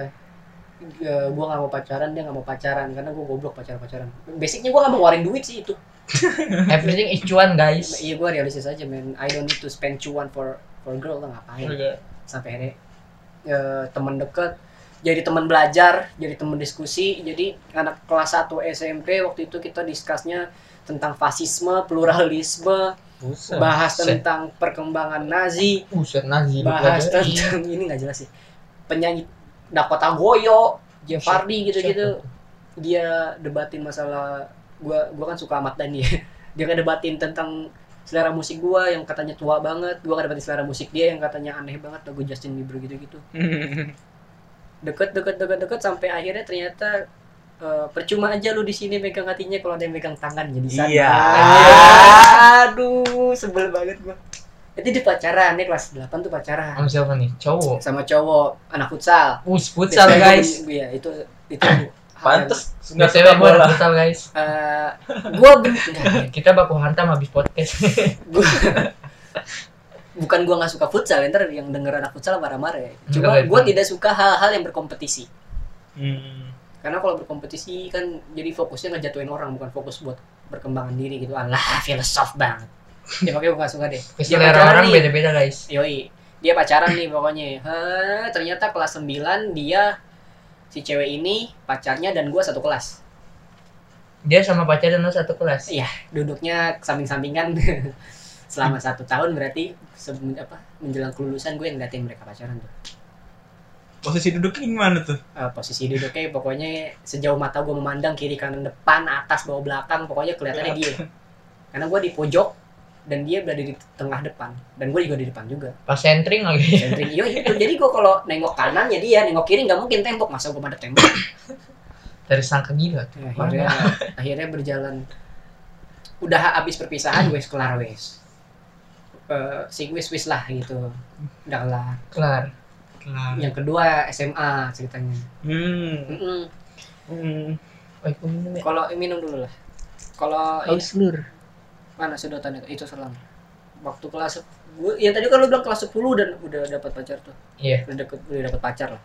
Gue gue gak mau pacaran, dia gak mau pacaran karena gue goblok pacaran-pacaran. Basicnya gue gak mau ngeluarin duit sih itu. [laughs]
everything is cuan guys
Iya gue realistis aja men. I don't need to spend cuan for for girl lah ngapain. sampai akhirnya eh, teman dekat jadi teman belajar jadi teman diskusi. Jadi anak kelas 1 SMP waktu itu kita diskusnya tentang fasisme pluralisme
Buset.
bahas tentang perkembangan Nazi
Buset Nazi
bahas tentang [laughs] ini nggak jelas sih. Penyanyi Dakota Goyo Jeff Hardy gitu-gitu. dia debatin masalah gua gua kan suka Ahmad Dhani. [laughs] Dia kan debatin tentang selera musik gua yang katanya tua banget. Gua kan debatin selera musik dia yang katanya aneh banget lagu Justin Bieber gitu-gitu [laughs] deket deket deket deket sampai akhirnya ternyata eh, percuma aja lu di sini megang hatinya kalau ada yang megang tangan jadi sana
Iya.
aduh sebel banget gua. Itu di pacaran nih kelas 8 tuh pacaran.
Sama siapa nih? Cowok?
Sama cowok anak futsal.
Us futsal
Biasanya
guys.
Iya, itu itu
Pantes nggak suka
gue
bola.
futsal guys
Eh, gua [laughs]
kita baku hantam habis podcast.
Gua bukan gua nggak suka futsal ntar yang denger anak futsal marah-marah ya. cuma
Enggak,
gua
Evan.
tidak suka hal-hal yang berkompetisi
Hmm.
karena kalau berkompetisi kan jadi fokusnya ngejatuhin orang bukan fokus buat perkembangan diri gitu alah filosof banget ya makanya gua gak suka deh Dia pacaran
orang
nih.
beda-beda guys
Yoi, dia pacaran nih pokoknya. Hah, ternyata kelas 9 dia si cewek ini pacarnya dan gua satu kelas.
dia sama pacarnya satu kelas
Iya, duduknya samping-sampingan [laughs] selama satu tahun berarti sebelum apa menjelang kelulusan gue ngeliatin mereka pacaran tuh.
posisi duduknya gimana tuh?
Eh, posisi duduknya pokoknya sejauh mata gue memandang kiri kanan depan atas bawah belakang pokoknya kelihatannya dia. Karena gue di pojok dan dia berada di tengah depan. Dan gue juga di depan juga.
Pas centering lagi.
Sentring iya itu jadi gue kalau nengok kanan ya dia nengok kiri nggak mungkin tembok. Masa gue ada tembok?
Dari sangka gila tuh.
Ya, akhirnya akhirnya berjalan. Udah habis perpisahan wes kelar wes Eh, si wis wis lah gitu. Udah kelar.
Kelar.
Kelar.
yang kedua SMA ceritanya.
Hmm. Hmm.
oh itu minum ya.
Kalau minum dulu lah. Kalau ini
haus lur
mana sedotan itu? Itu selang waktu kelas gue yang tadi kan lu bilang kelas 10 dan udah dapat pacar tuh.
Iya.
Udah deket udah dapat pacar lah.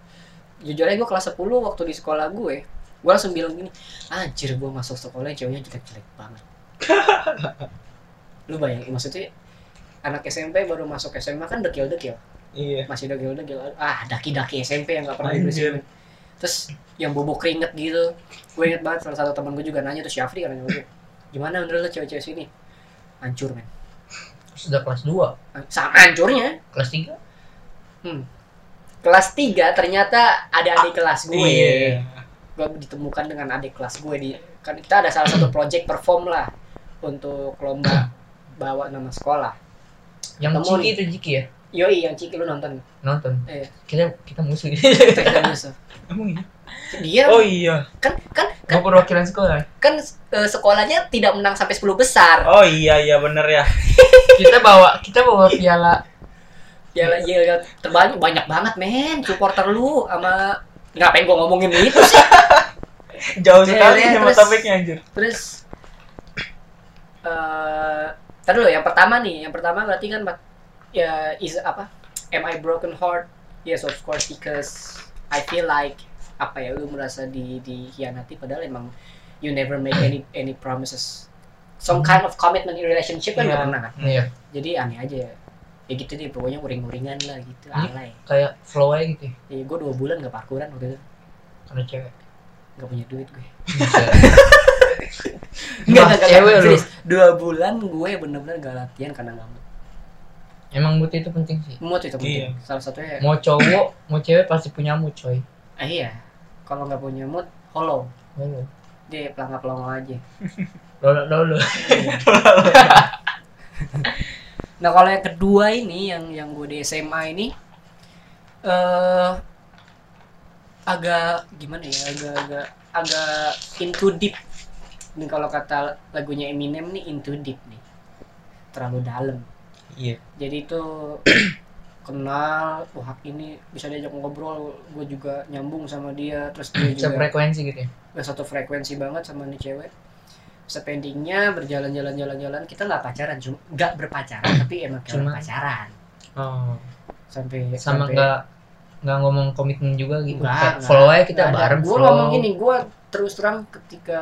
Jujur aja gue kelas 10 waktu di sekolah gue gue langsung bilang gini anjir gue masuk sekolah ceweknya jelek-jelek banget. [laughs] Lu bayangin maksudnya anak SMP baru masuk SMA kan dekil-dekil.
Iya.
Masih dekil-dekil. Ah daki-daki SMP yang gak pernah dibersihin. Terus yang bubuk keringet gitu. Gue inget banget salah satu teman gue juga nanya tuh Syafri kan nanya gue gimana menurut lo cewek-cewek sini? Hancur men.
Sudah kelas 2
sama hancurnya.
Kelas 3
kelas 3 ternyata ada adik kelas gue.
Iya.
Gue ditemukan dengan adik kelas gue di kan kita ada salah satu project perform lah untuk lomba bawa nama sekolah
yang
Ketemu
Ciki itu Ciki ya?
Yoi yang ciki lu nonton.
Nonton?
Eh
kita kita musuh
kita kita musuh.
Emang iya?
Dia.
Oh iya.
Kan kan
gue
kan,
perwakilan sekolah.
Kan eh, sekolahnya tidak menang sampai 10 besar.
Oh iya iya bener ya.
Kita bawa kita bawa piala.
Ya ya, ya terbanyak banyak banget men. Supporter lu sama ngapain gua ngomongin itu sih?
Jauh
Iya,
sekali
iya,
sama topiknya anjir.
terus eh tadi yang pertama nih yang pertama berarti kan ya is apa am I broken heart? Yes of course because I feel like apa ya lu merasa di dikhianati padahal emang you never make any any promises. Some kind of commitment in relationship kan nggak
Iya.
pernah kan?
Iya.
Jadi aneh aja ya. Ya gitu deh pokoknya uring-uringan lah gitu
Iya.
alay.
kayak flow aja gitu ya,
ya gue dua bulan gak parkuran waktu itu.
Karena cewek.
Gak punya duit gue [laughs]
Enggak, cewek lu.
Dua bulan gue bener-bener gak latihan karena gak mood.
emang mood itu penting sih
Mood itu penting.
Iya.
Salah satunya,
mau cowok mau cewek pasti punya mood coy
ah, iya. Kalau nggak punya mood, hollow.
Lalu,
Dia pelangga-pelongo aja.
lolo lolo [laughs]
nah kalau yang kedua ini, yang yang gue di SMA ini, eh agak gimana ya, agak agak agak into deep. Ini kalau kata lagunya Eminem nih into deep nih, terlalu dalam.
iya.
Jadi itu [clears throat] kenal wah ini bisa diajak ngobrol. Gue juga nyambung sama dia terus dia juga
sefrekuensi gitu ya?
Udah satu frekuensi banget sama nih cewek. Sependingnya berjalan-jalan jalan-jalan kita nggak pacaran cuma nggak berpacaran tapi emang kayak
Cuma-
pacaran.
Oh.
Sampai
sama nggak nggak ngomong komitmen juga gitu?
Enggak,
Kayak flow aja kita
nggak
bareng
gue ngomong gini gue terus terang ketika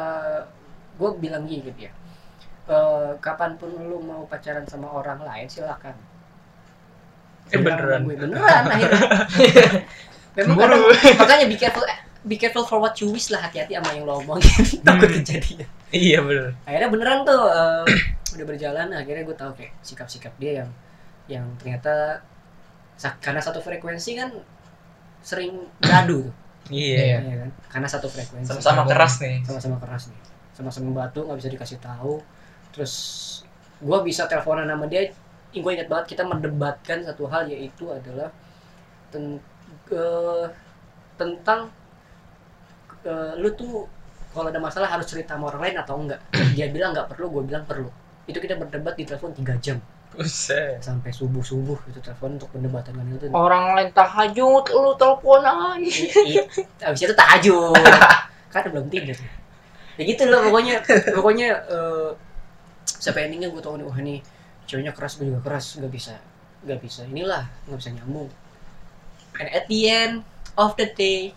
gue bilang gini gitu ya. Eh, kapan pun lu mau pacaran sama orang lain silakan.
Eh, beneran?
gue beneran akhirnya. [laughs] Memang kadang, [laughs] makanya be careful be careful for what you wish lah hati-hati sama yang lo omongin. [laughs] Takut
Hmm.
kejadian.
Iya bener.
Akhirnya beneran tuh eh, udah berjalan akhirnya gue tahu kayak sikap-sikap dia yang yang ternyata karena satu frekuensi kan sering beradu tuh.
Iya.
Ya kan? Karena satu frekuensi.
Sama-sama keras nih.
Sama-sama keras nih sama-sama batu nggak bisa dikasih tahu. Terus gue bisa teleponan sama dia gue ingat banget kita mendebatkan satu hal yaitu adalah ten- eh, tentang eh, lu tuh kalau ada masalah harus cerita sama orang lain atau enggak? [clears throat] Dia bilang nggak perlu gue bilang perlu. Itu kita berdebat di telepon tiga jam.
Buset.
sampai subuh subuh itu telepon untuk perdebatan kan itu.
Orang lain tahajud lu telepon aja.
Abis itu tahajud. [laughs] Kan belum tidur ya gitu loh pokoknya [laughs] pokoknya eh sampai endingnya gue tau nih wah nih ceweknya keras gue juga keras gak bisa gak bisa. Inilah nggak bisa nyambung. And at the end of the day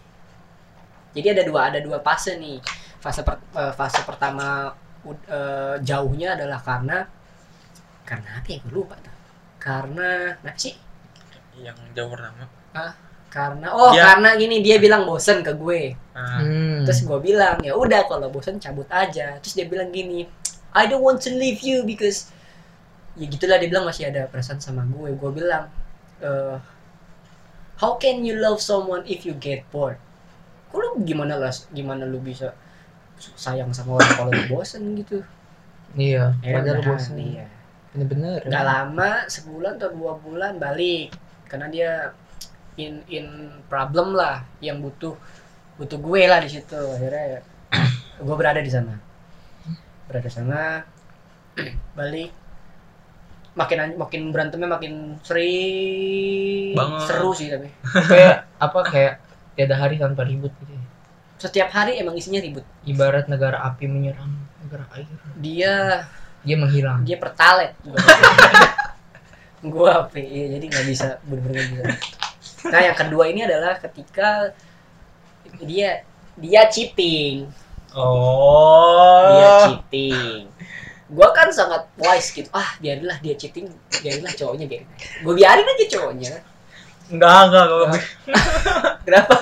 jadi ada dua ada dua fase nih. Fase per- eh, fase pertama eh, jauhnya adalah karena karena apa ya gue lupa tuh. Karena apa sih?
Yang jauh pertama
karena oh
Ya.
karena gini dia bilang bosen ke gue
Nah,
Hmm.
terus gue bilang ya udah kalau bosen cabut aja terus dia bilang gini I don't want to leave you because ya gitulah dia bilang masih ada perasaan sama gue gue bilang "Eh, how can you love someone if you get bored lu gimana lah gimana lu bisa sayang sama orang kalau lu bosen gitu
Iya,
ya
padahal
udah,
bosan.
iya.
Bener-bener.
nggak lama sebulan atau dua bulan balik karena dia in in problem lah yang butuh butuh gue lah di situ akhirnya ya, [clears throat] gue berada di sana berada di sana [clears throat] balik makin makin berantemnya makin sering
Banget.
seru sih tapi [laughs]
kayak apa kayak tiada hari tanpa ribut gitu. ya.
setiap hari emang isinya ribut
Ibarat negara api menyerang negara air.
dia
Dia menghilang.
dia pertalet [laughs] gue apa ya, jadi nggak bisa bener-bener bisa nah yang kedua ini adalah ketika dia dia cheating.
Oh.
dia cheating. Gue kan sangat wise gitu. Ah biarinlah dia cheating biarinlah cowoknya biarin gue biarin aja cowoknya.
Enggak enggak enggak.
Kenapa?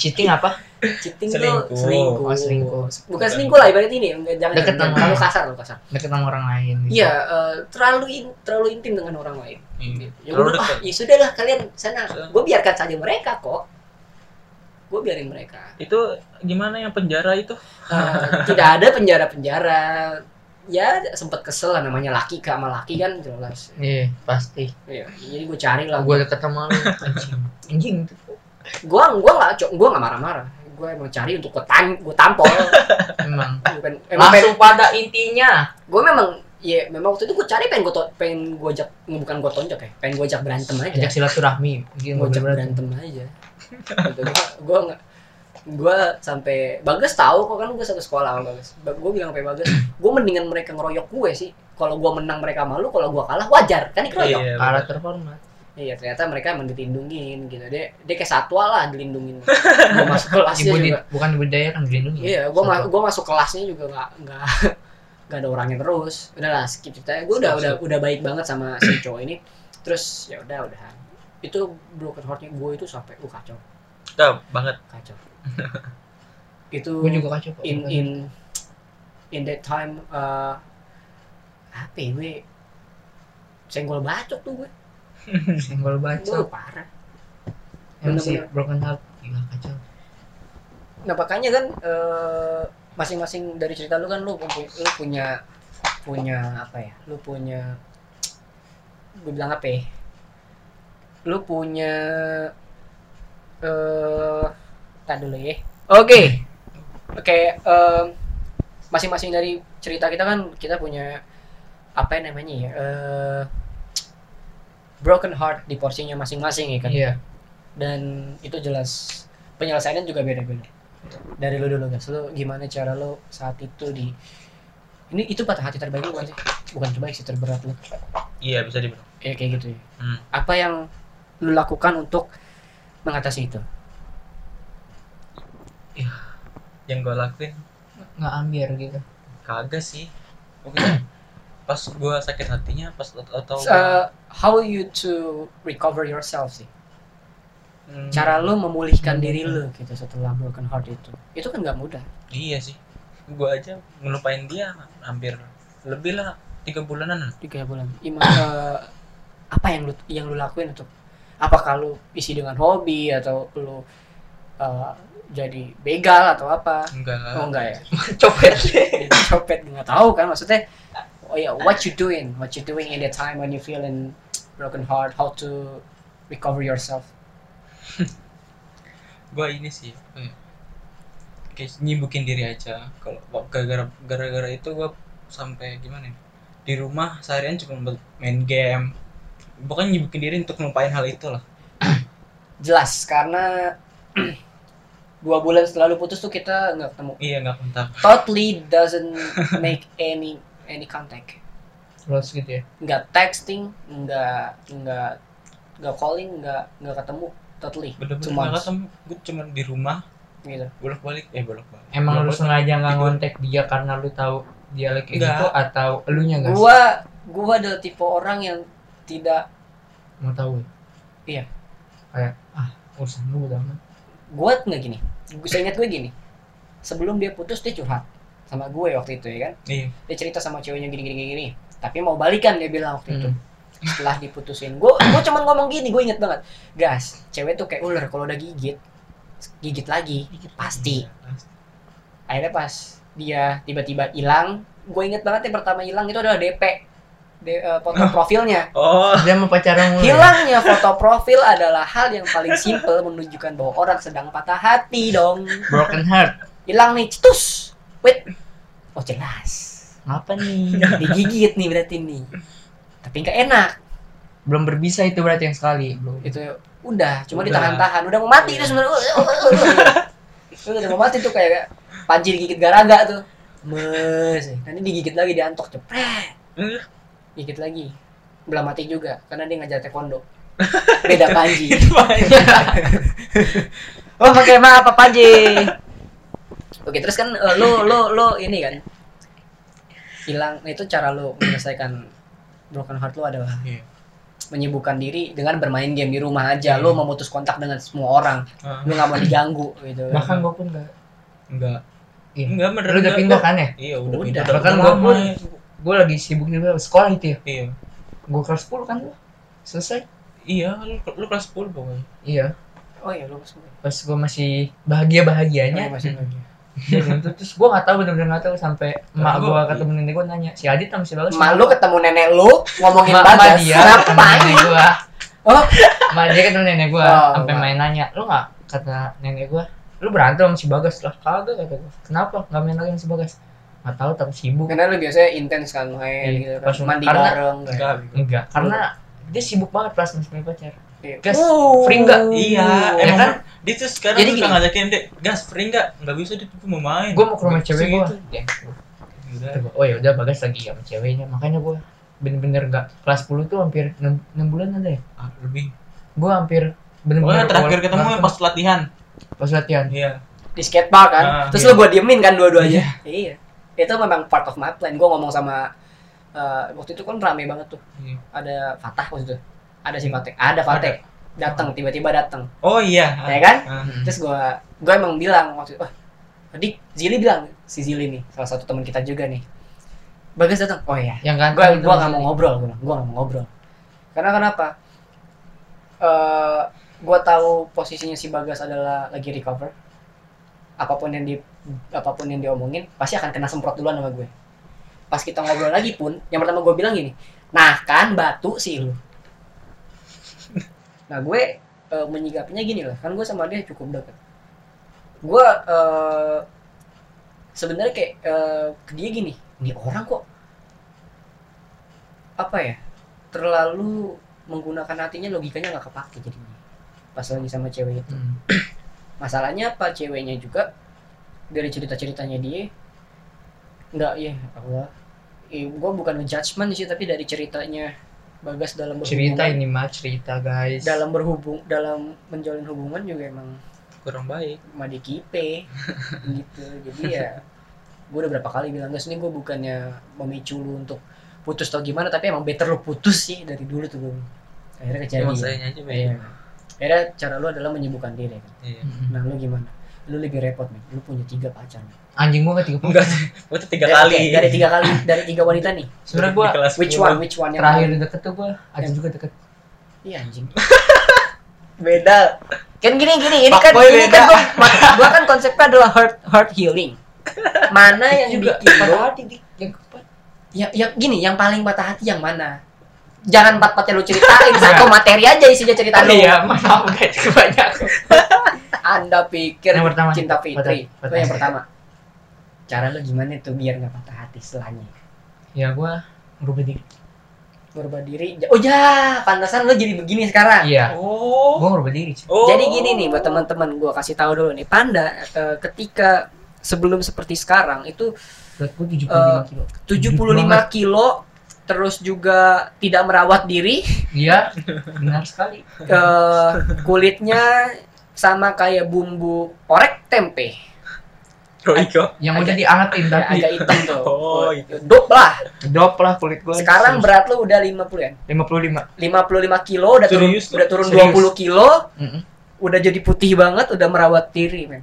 Cheating apa?
Cheating
Selingkuh.
tuh selingkuh
Oh, selingkuh.
bukan selingkuh lah ibarat ini enggak, jangan
Deket
jangan terlalu kasar loh kasar
Deket sama orang lain. gitu.
iya eh, terlalu in- terlalu intim dengan orang lain
Iya.
ya
Terlalu
ah ya sudahlah kalian sana
Sana.
gue biarkan saja mereka kok gue biarin mereka
itu gimana yang penjara itu
Eh, tidak ada penjara penjara ya sempat kesel lah namanya laki ke sama laki kan jelas
Iya, pasti.
Iya, jadi gue cari lah
Gue deket sama lu anjing. Anjing tuh.
gue gue nggak cok gue nggak marah-marah gue emang cari untuk gue tan gue tampol
Emang. [laughs]
bukan emang
Langsung pada intinya.
gue memang ya memang waktu itu gue cari pengen gue to- pengen gue ajak bukan gue tonjok ya pengen gue ajak berantem aja
Ajak silaturahmi.
Gue ajak berantem aja gitu. gue gue nggak gue sampai bagas tahu kok kan gue satu sekolah sama bagas gue bilang sampai bagas [clears throat] gue mendingan mereka ngeroyok gue sih kalau gue menang mereka malu kalau gue kalah wajar kan dikeroyok
Iya,
Kalah terhormat.
Iya ternyata mereka emang dilindungin gitu. Dia dia kayak satwa lah dilindungin. [laughs] Gue masuk kelasnya
Ibu di,
juga.
bukan budaya kan dilindungi.
iya gue
Satu.
ma gue masuk kelasnya juga nggak nggak [laughs] nggak ada orangnya terus. Udah lah skip ceritanya. Gue udah
Skip,
udah udah baik banget sama si cowok ini. Terus ya udah udah itu broken heartnya gue itu sampai uh kacau.
Enggak, banget.
Kacau. [laughs] Itu
Gue juga kacau kok.
in in in that time uh, apa ya gue? Senggol bacok tuh gue
senggol
gue
bacok.
parah
Emang sih
bener-bener.
broken heart gila kacau.
nah makanya kan eh, masing-masing dari cerita lu kan lu, lu punya punya apa ya lu punya gue bilang apa ya lu punya eh tak dulu ya oke oke em, masing-masing dari cerita kita kan kita punya apa yang namanya ya eh broken heart di porsinya masing-masing ya kan?
Iya.
dan itu jelas penyelesaiannya juga beda-beda. Dari lu dulu guys. Lu gimana cara lu saat itu di ini itu patah hati terbaik lu bukan sih? Bukan terbaik sih terberat lu.
Iya bisa dibilang.
Ya kayak gitu ya.
Hmm.
apa yang lu lakukan untuk mengatasi itu?
Yang gue lakuin?
Nggak ambiar gitu.
kagak sih [clears throat] pas gue sakit hatinya pas atau
Uh, how you to recover yourself sih?
Hmm,
cara lu memulihkan diri lu gitu setelah broken heart itu. Itu kan nggak mudah.
Iya sih. Gue aja ngelupain dia hampir lebih lah tiga bulanan.
Tiga bulan. Ima, [coughs] eh, apa yang lu yang lu lakuin untuk apakah lu isi dengan hobi atau lu eh, jadi begal atau apa?
Enggak
oh enggak ya? [laughs]
Copet.
Copet nggak tahu kan maksudnya oh ya what you doing? What you doing in the time when you feeling broken heart? How to recover yourself? [laughs]
Gue ini sih ya, kayak nyibukin diri aja. Kalau gara-gara gara-gara itu gue sampai gimana ya? Di rumah seharian cuma main game. Bukan nyibukin diri untuk ngelupain hal itu lah. [clears throat]
Jelas karena [clears throat] dua bulan setelah lu putus tuh kita nggak ketemu.
Iya nggak kontak.
Totally doesn't make [laughs] any any contact
Lost gitu ya.
nggak texting nggak nggak nggak calling nggak nggak ketemu totally
bener-bener nggak
months.
ketemu gue cuma di rumah
gitu
bolak balik eh bolak balik
Emang lu sengaja nggak
Tidur.
ngontek dia karena lu tahu dia lagi
Nggak.
gitu atau elunya nggak sih?
gua gua adalah tipe orang yang tidak
mau tahu ya?
Iya.
kayak ah urusan lu udah
gue nggak gini gue ingat gue gini sebelum dia putus dia curhat sama gue waktu itu ya kan?
Iya.
Dia cerita sama ceweknya gini gini gini, tapi mau balikan dia bilang waktu itu.
Hmm.
setelah diputusin. Gue gue cuma ngomong gini gue inget banget. Gas cewek tuh kayak ular. Kalau udah gigit gigit lagi. Pasti.
Iya, pasti.
akhirnya pas dia tiba-tiba hilang gue inget banget yang pertama hilang itu adalah DP D- eh, foto profilnya.
Oh.
Dia mau pacaran mulu ya?
hilangnya foto profil adalah hal yang paling simple menunjukkan bahwa orang sedang patah hati dong.
Broken heart.
Hilang nih cetus wait. Oh jelas.
Apa nih? [laughs]
Digigit nih berarti nih. Tapi nggak enak.
Belum berbisa itu berarti yang sekali. Belum.
Itu udah cuma ditahan-tahan. Udah mau mati
Iya.
itu sebenarnya. [laughs] Itu udah mau mati tuh kayak panji digigit garaga tuh. Mes. Nanti digigit lagi diantok cepret.
Eh,
gigit lagi. Belum mati juga karena dia ngajar taekwondo. [laughs] Beda panji oh pakai maaf apa panji oke terus kan eh, lo lo lo ini kan hilang itu cara lo menyelesaikan broken heart lo adalah
Iya.
menyibukkan diri dengan bermain game di rumah aja. Lo
Iya.
memutus kontak dengan semua orang.
Ah,
lo nggak mau diganggu gitu.
Bahkan gua pun enggak
enggak
Iya.
enggak bener
lu udah
enggak.
pindah kan ya?
Iya udah
Udah.
pindah.
Bahkan gua
lama
pun
ya.
gua lagi sibuk di sekolah itu ya.
Iya.
Gua kelas 10 kan gua selesai.
Iya lu, lu kelas 10 pokoknya.
Iya.
Oh iya lo masih
pas gua masih bahagia bahagianya
masih lagi
itu terus gua nggak tahu bener-bener nggak tahu sampai emak
Gua-
gua ketemu nenek gua nanya si Adit sama si Bagus
Mak lu ketemu nenek lu ngomongin
mak
bagas.
dia ketemu
ngapain
nenek gua.
Oh.
mak dia ketemu nenek gua
Oh,
sampai main nanya lu nggak? Kata nenek gua lu berantem sama si Bagas lah. Kagak kata gua. Kenapa nggak main lagi sama si Bagas nggak tahu tapi sibuk.
Karena lu biasanya intens kan main
Iya,
gitu kan
pas
mandi
karena-
bareng.
Enggak
enggak karena dia sibuk banget pas masih pacar.
Iya.
Gas,
Oh.
free nggak?
iya
Ya
emang
kan?
dia tuh sekarang
Jadi
suka
gini.
ngajakin dek gas free enggak enggak bisa dia tuh mau main.
Gua mau ke rumah cewek gua.
Segitu.
Ya, gua, oh ya udah Bagas lagi sama ceweknya. Makanya gua bener-bener nggak kelas 10 tuh hampir 6, bulan ada ya?
Ah, lebih.
Gua hampir bener-bener
terakhir ketemu
berantem
pas latihan.
Pas latihan?
Iya.
Di skatepark kan?
Ah,
terus
iya.
lu gua diemin kan dua-duanya? Iya. Itu memang part of my plan. Gua ngomong sama eh, waktu itu kan rame banget tuh.
Iya.
ada Fatah waktu itu ada si Fateh ada Fateh datang tiba-tiba datang
oh iya.
Ya kan?
Ah.
terus gua gua emang bilang waktu wah tadi Zili bilang si Zili nih salah satu teman kita juga nih. Bagas datang oh iya.
Yang kan
gua gua nggak mau ngobrol bilang. gua nggak mau ngobrol. Karena kenapa? Eh gua tahu posisinya si Bagas adalah lagi recover. Apa pun yang di apa pun yang diomongin pasti akan kena semprot duluan sama gue. Pas kita ngobrol lagi pun yang pertama gue bilang gini nah kan batu sih lu nah gue eh, menyikapinya gini lah. Kan gue sama dia cukup dekat gue eh, sebenarnya kayak eh, ke dia gini ini orang kok apa ya terlalu menggunakan hatinya logikanya nggak kepake jadinya pas lagi sama cewek itu.
Hmm. [clears throat]
masalahnya apa ceweknya juga dari cerita ceritanya dia nggak ya Allah. Eh, gue bukan ngejudgement sih tapi dari ceritanya bagas dalam
cerita
berhubungan
ini mah cerita guys.
Dalam berhubung dalam menjalin hubungan juga emang
kurang baik.
madi kipe [laughs] gitu. Jadi ya gue udah berapa kali bilang guys ini gue bukannya memicu lu untuk putus atau gimana tapi emang better lu putus sih dari dulu tuh gue akhirnya
Emang
kejadian
sayanya aja
Iya. akhirnya cara lu adalah menyibukkan diri kan.
Iya.
Nah lu gimana? Lu lebih repot nih lu punya tiga pacar nih.
Anjing gua ketiga
enggak gua tuh tiga kali.
oke, dari tiga kali dari tiga wanita nih.
Sebenarnya gua
kelas
which
10.
one which one yang
terakhir
paling-
deket tuh gua ada
Yang-
juga deket.
Iya anjing. [laughs] Beda. Kan gini gini ini
Fuck
kan ini
beda.
kan gua, gua kan konsepnya adalah heart heart healing. [laughs] Mana yang
juga.
bikin
patah hati yang keempat
ya, ya gini yang paling patah hati yang mana? Jangan empat empatnya lu ceritain [laughs] satu materi aja isinya cerita lu.
Iya maaf guys banyak.
Anda pikir
Yang pertama.
cinta fitri. Itu yang pertama cara lu gimana tuh biar nggak patah hati setelahnya?
Ya gua merubah diri.
Berubah diri. Oh ya pantasan lu jadi begini sekarang.
Iya.
Oh.
Gua merubah diri.
Oh
Jadi gini nih buat teman-teman gua kasih tahu dulu nih. Panda eh, ketika sebelum seperti sekarang itu
berat gua 75 kilo.
75 kilo terus juga tidak merawat diri.
Iya benar sekali.
Eh, kulitnya sama kayak bumbu orek tempe
Roiko
yang udah diangetin tapi
agak hitam tuh
Oh, itu.
dop lah
dop lah kulit gua
sekarang berat lu udah 50 ya
55
55 kilo udah turun
Serius,
udah turun
serius.
20 kilo
Mm-mm.
udah jadi putih banget udah merawat diri men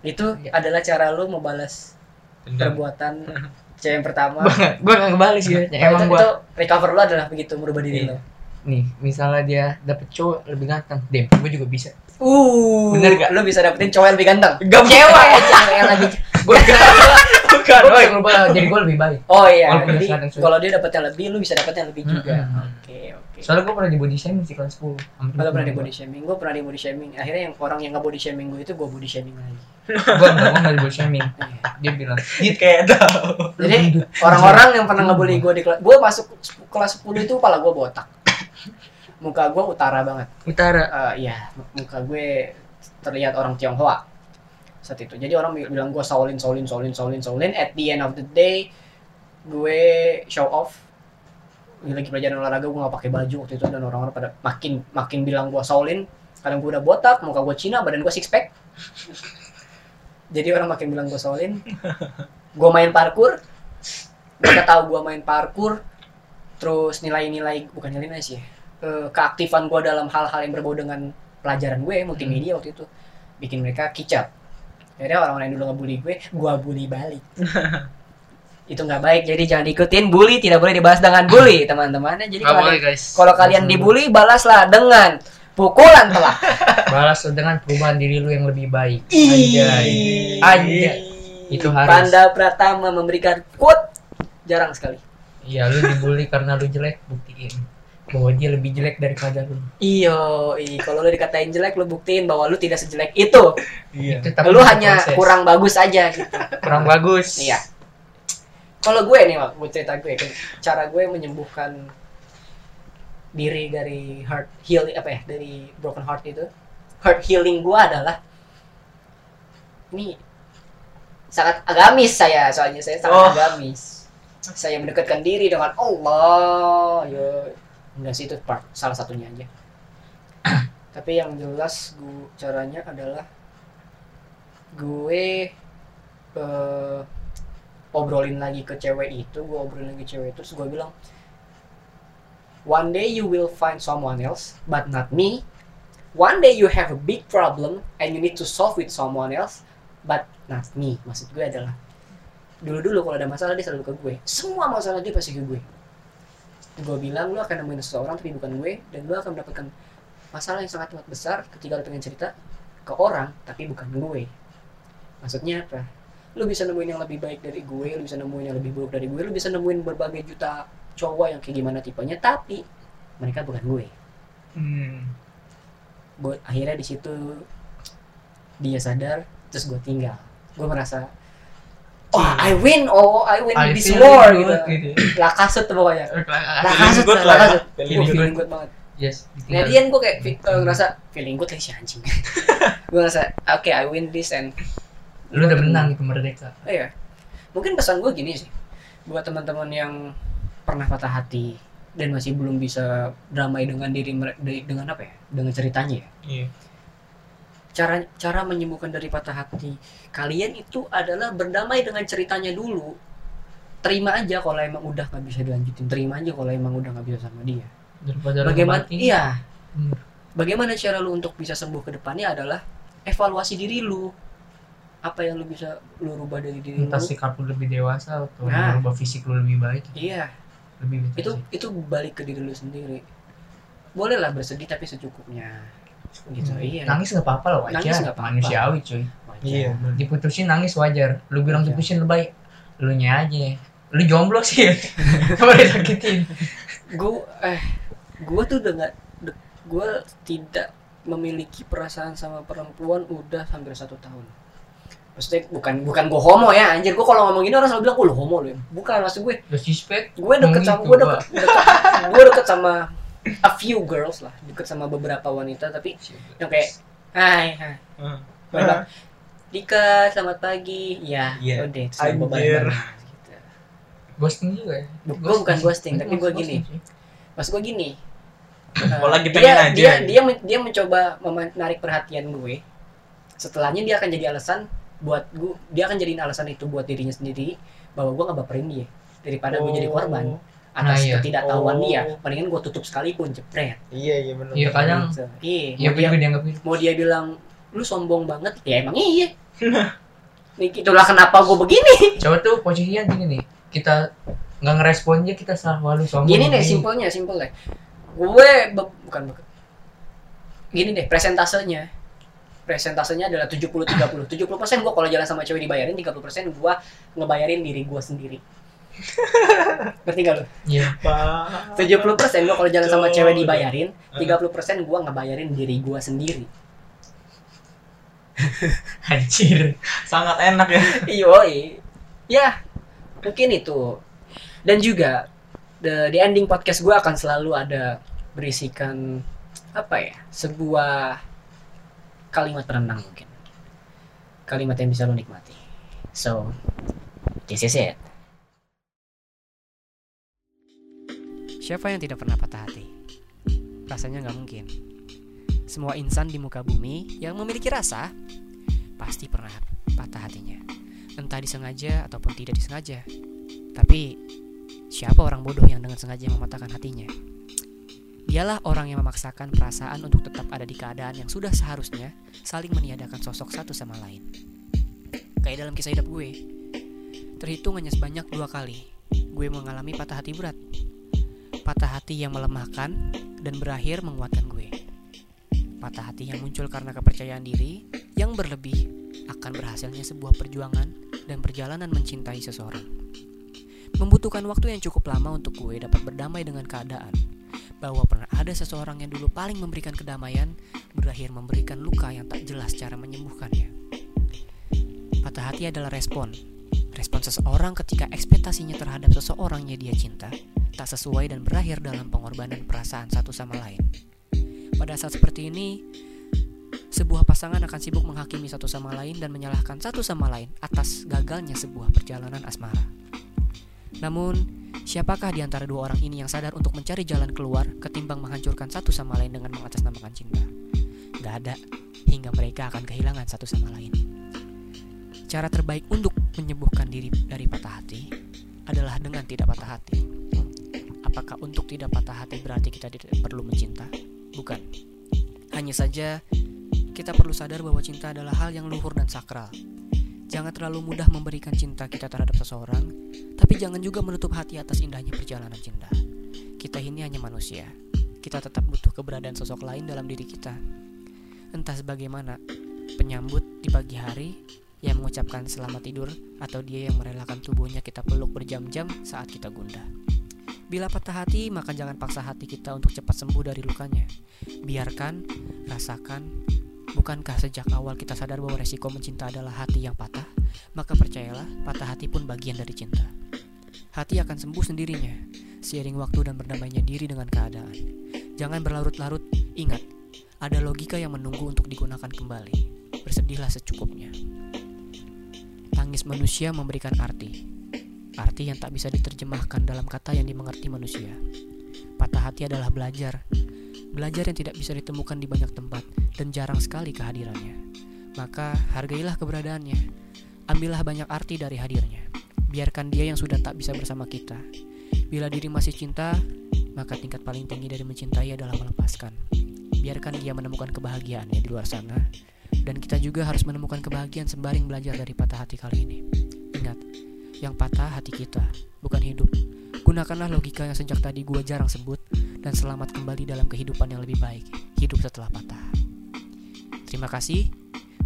itu
Iya.
adalah cara lu membalas
Dendam.
perbuatan cewek yang pertama [laughs]
gue gak ngebales gitu
Nah,
emang
itu,
gue
itu recover lu adalah begitu merubah diri
Iya.
lo
nih misalnya dia dapet cowok lebih ganteng dem gue juga bisa.
Uh.
Bener gak?
lu bisa dapetin cowok yang lebih ganteng?
Gak
cewek cewek yang lebih
gue bukan gue bisa ngerubah jadi gue lebih baik.
Oh iya. Jadi
dia
kalau dia dapet yang lebih lu bisa dapet yang lebih juga. Oke oke.
Soalnya gue pernah di body shaming sih kelas 10
Kalau pernah di body shaming, gue pernah di body shaming. Akhirnya yang orang yang nggak body shaming gue itu gue body shaming lagi.
gue enggak gue gak di body shaming. [laughs]
Iya.
dia bilang [laughs]
Gitu. Kayak tahu.
Jadi orang-orang yang pernah ngebully gue di kelas, gue masuk kelas 10 itu kepala gue botak. Muka gue utara banget.
utara
Eh, Iya, muka gue terlihat orang Tionghoa saat itu. Jadi orang bilang gue Shaolin, Shaolin, Shaolin, Shaolin, Shaolin. At the end of the day, gue show off. Lagi pelajaran olahraga gue nggak pakai baju waktu itu dan orang-orang pada makin makin bilang gue Shaolin. Kadang gue udah botak, muka gue Cina, badan gue six pack. Jadi orang makin bilang gue Shaolin. Gue main parkour. Mereka tahu gue main parkour. Terus nilai-nilai bukan nilai sih. Eh, keaktifan gue dalam hal-hal yang berbau dengan pelajaran gue multimedia waktu itu bikin mereka kicap. Akhirnya orang-orang yang dulu ngebully gue, gue bully balik. [laughs] itu nggak baik, jadi jangan diikutin. Bully tidak boleh dibahas dengan bully, [laughs] teman-teman. Jadi kalau kalau kalian dibully, balaslah dengan pukulan telak. [laughs]
balas dengan perubahan diri lu yang lebih baik anjay Anjay. Itu harus.
Panda Pratama memberikan quote jarang sekali.
iya lu dibully karena lu jelek buktiin bahwa dia lebih jelek daripada lu
Iyo, i. kalau lu dikatain jelek, lu buktiin bahwa lu tidak sejelek itu.
Iya.
lu hanya
proses.
kurang bagus aja gitu.
kurang bagus
Iya. Kalau gue nih, Mak, gue cerita gue, kan, cara gue menyembuhkan diri dari heart heal apa ya, dari broken heart itu, heart healing gue adalah ini sangat agamis saya, soalnya saya sangat
Oh.
agamis. Saya mendekatkan diri dengan Allah. Ya, enggak sih itu part salah satunya aja. [clears throat] Tapi yang jelas gue caranya adalah gue eh, obrolin lagi ke cewek itu gue obrolin lagi ke cewek itu terus gue bilang one day you will find someone else but not me. One day you have a big problem and you need to solve with someone else but not me. Maksud gue adalah dulu dulu kalau ada masalah dia selalu ke gue. Semua masalah dia pasti ke gue gue bilang lu akan nemuin seseorang tapi bukan gue dan lu akan mendapatkan masalah yang sangat amat besar ketika lu pengen cerita ke orang tapi bukan gue. Maksudnya apa? Lu bisa nemuin yang lebih baik dari gue lu bisa nemuin yang lebih buruk dari gue lu bisa nemuin berbagai juta cowok yang kayak gimana tipenya tapi mereka bukan gue.
Hmm.
gue akhirnya di situ dia sadar terus gue tinggal. Gue merasa oh I win oh I win
I
this war
good,
gitu
gitu.
lah kasut tuh pokoknya lah kasut lah
lah
kasut
Feeling
good.
banget
yes
Nah,
ditinggal.
dia gue kayak eh, ngerasa feeling good lagi si anjing. [laughs] gue ngerasa oke I win this and
lu udah menang itu merdeka
oh, iya. Mungkin pesan gue gini sih buat teman-teman yang pernah patah hati dan masih belum bisa damai dengan diri dengan apa ya? Dengan ceritanya ya.
Iya.
Cara cara menyembuhkan dari patah hati kalian itu adalah berdamai dengan ceritanya dulu. Terima aja kalau emang udah nggak bisa dilanjutin. Terima aja kalau emang udah nggak bisa sama dia.
daripada
Bagaimana?
mati.
Iya.
Hmm.
bagaimana cara lu untuk bisa sembuh ke depannya adalah evaluasi diri lu apa yang lu bisa lu rubah dari diri
entah
lu
sikap lu lebih dewasa atau
Nah.
merubah fisik lu lebih baik
iya
lebih
itu
sih.
itu balik ke diri lu sendiri bolehlah bersedih tapi secukupnya gitu
Hmm.
iya.
Nangis nggak apa-apa loh wajar.
Nangis nggak apa-apa.
manusiawi cuy.
Wajar.
Iya.
diputusin nangis wajar. Lu bilang
Wajar.
diputusin lebay lu nya aja. Lu jomblo sih. [laughs] Apa disakitin.
Gua eh gua tuh udah nggak de- gua tidak memiliki perasaan sama perempuan udah hampir satu tahun. Maksudnya bukan bukan gue homo ya anjir. Gue kalau ngomong gini orang selalu bilang gue homo lu ya. Bukan maksud gue
udah suspek.
gue deket sama
gitu,
gue deket, deket gue deket sama a few girls lah deket sama beberapa wanita tapi yang kayak hai hai. Gua bilang, Dika selamat pagi ya
Iya.
udah gue
Anjir.
bareng gitu.
ghosting juga ya
gue bukan ghosting tapi gue gini maksud gue gini
Kalau
eh,
lagi
dia
pengen aja.
dia dia men- dia mencoba menarik perhatian gue setelahnya dia akan jadi alasan buat gue dia akan jadiin alasan itu buat dirinya sendiri bahwa gue nggak baperin dia daripada gue jadi korban
Oh.
Atas
Nah, iya.
ketidaktahuan
Oh.
dia mendingan gue tutup sekalipun jepret
iya iya benar
Iya, kadang
Gitu. iya.
Iya,
mau
gue
dia
dianggap gitu.
mau dia bilang lu sombong banget. Ya emang iya. Nih, itulah kenapa gue begini.
Coba tuh posisinya gini nih. Kita nggak ngeresponnya kita selalu sombong.
gini deh simpelnya simpel deh. Gue be- bukan be- gini deh presentasenya. Presentasenya adalah 70 30 70 persen gue kalau jalan sama cewek dibayarin 30 persen gue ngebayarin diri gue sendiri [laughs] ngerti gak lu?
Iya.
Pak
70 persen gue kalau jalan sama cewek dibayarin 30 persen gue ngebayarin diri gue sendiri [laughs]
Anjir.
sangat enak ya [laughs]
Yoi. Ya, mungkin itu. Dan juga the, di ending podcast gue akan selalu ada berisikan apa ya? Sebuah kalimat perenang mungkin. Kalimat yang bisa lo nikmati. So, this is it. Siapa yang tidak pernah patah hati? Rasanya nggak mungkin. Semua insan di muka bumi yang memiliki rasa pasti pernah patah hatinya entah disengaja ataupun tidak disengaja. Tapi siapa orang bodoh yang dengan sengaja mematahkan hatinya? Dialah orang yang memaksakan perasaan untuk tetap ada di keadaan yang sudah seharusnya saling meniadakan sosok satu sama lain. Kayak dalam kisah hidup gue. Terhitung hanya sebanyak dua kali gue mengalami patah hati berat. Patah hati yang melemahkan dan berakhir menguatkan gue. Patah hati yang muncul karena kepercayaan diri yang berlebih akan berhasilnya sebuah perjuangan dan perjalanan mencintai seseorang. Membutuhkan waktu yang cukup lama untuk gue dapat berdamai dengan keadaan bahwa pernah ada seseorang yang dulu paling memberikan kedamaian berakhir memberikan luka yang tak jelas cara menyembuhkannya. Patah hati adalah respon. Respon seseorang ketika ekspektasinya terhadap seseorang yang dia cinta tak sesuai dan berakhir dalam pengorbanan perasaan satu sama lain. Pada saat seperti ini, sebuah pasangan akan sibuk menghakimi satu sama lain dan menyalahkan satu sama lain atas gagalnya sebuah perjalanan asmara. Namun, siapakah di antara dua orang ini yang sadar untuk mencari jalan keluar ketimbang menghancurkan satu sama lain dengan mengatasnamakan cinta? Gak ada, hingga mereka akan kehilangan satu sama lain. Cara terbaik untuk menyembuhkan diri dari patah hati adalah dengan tidak patah hati. Apakah untuk tidak patah hati berarti kita tidak perlu mencinta? Bukan. Hanya saja kita perlu sadar bahwa cinta adalah hal yang luhur dan sakral. Jangan terlalu mudah memberikan cinta kita terhadap seseorang, tapi jangan juga menutup hati atas indahnya perjalanan cinta. Kita ini hanya manusia. Kita tetap butuh keberadaan sosok lain dalam diri kita. Entah sebagaimana penyambut di pagi hari yang mengucapkan selamat tidur atau dia yang merelakan tubuhnya kita peluk berjam-jam saat kita gundah. Bila patah hati, maka jangan paksa hati kita untuk cepat sembuh dari lukanya. Biarkan, rasakan, Bukankah sejak awal kita sadar bahwa resiko mencinta adalah hati yang patah? Maka percayalah, patah hati pun bagian dari cinta. Hati akan sembuh sendirinya, seiring waktu dan berdamainya diri dengan keadaan. Jangan berlarut-larut, ingat, ada logika yang menunggu untuk digunakan kembali. Bersedihlah secukupnya. Tangis manusia memberikan arti. Arti yang tak bisa diterjemahkan dalam kata yang dimengerti manusia. Patah hati adalah belajar, Belajar yang tidak bisa ditemukan di banyak tempat dan jarang sekali kehadirannya. Maka hargailah keberadaannya. Ambillah banyak arti dari hadirnya. Biarkan dia yang sudah tak bisa bersama kita. Bila diri masih cinta, maka tingkat paling tinggi dari mencintai adalah melepaskan. Biarkan dia menemukan kebahagiaannya di luar sana. Dan kita juga harus menemukan kebahagiaan sembaring belajar dari patah hati kali ini. Ingat, yang patah hati kita, bukan hidup. Gunakanlah logika yang sejak tadi gue jarang sebut dan selamat kembali dalam kehidupan yang lebih baik, hidup setelah patah. Terima kasih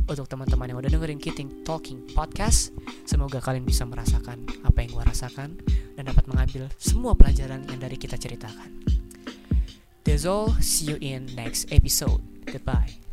untuk teman-teman yang udah dengerin Kiting Talking Podcast. Semoga kalian bisa merasakan apa yang gue rasakan dan dapat mengambil semua pelajaran yang dari kita ceritakan. That's all, see you in next episode. Goodbye.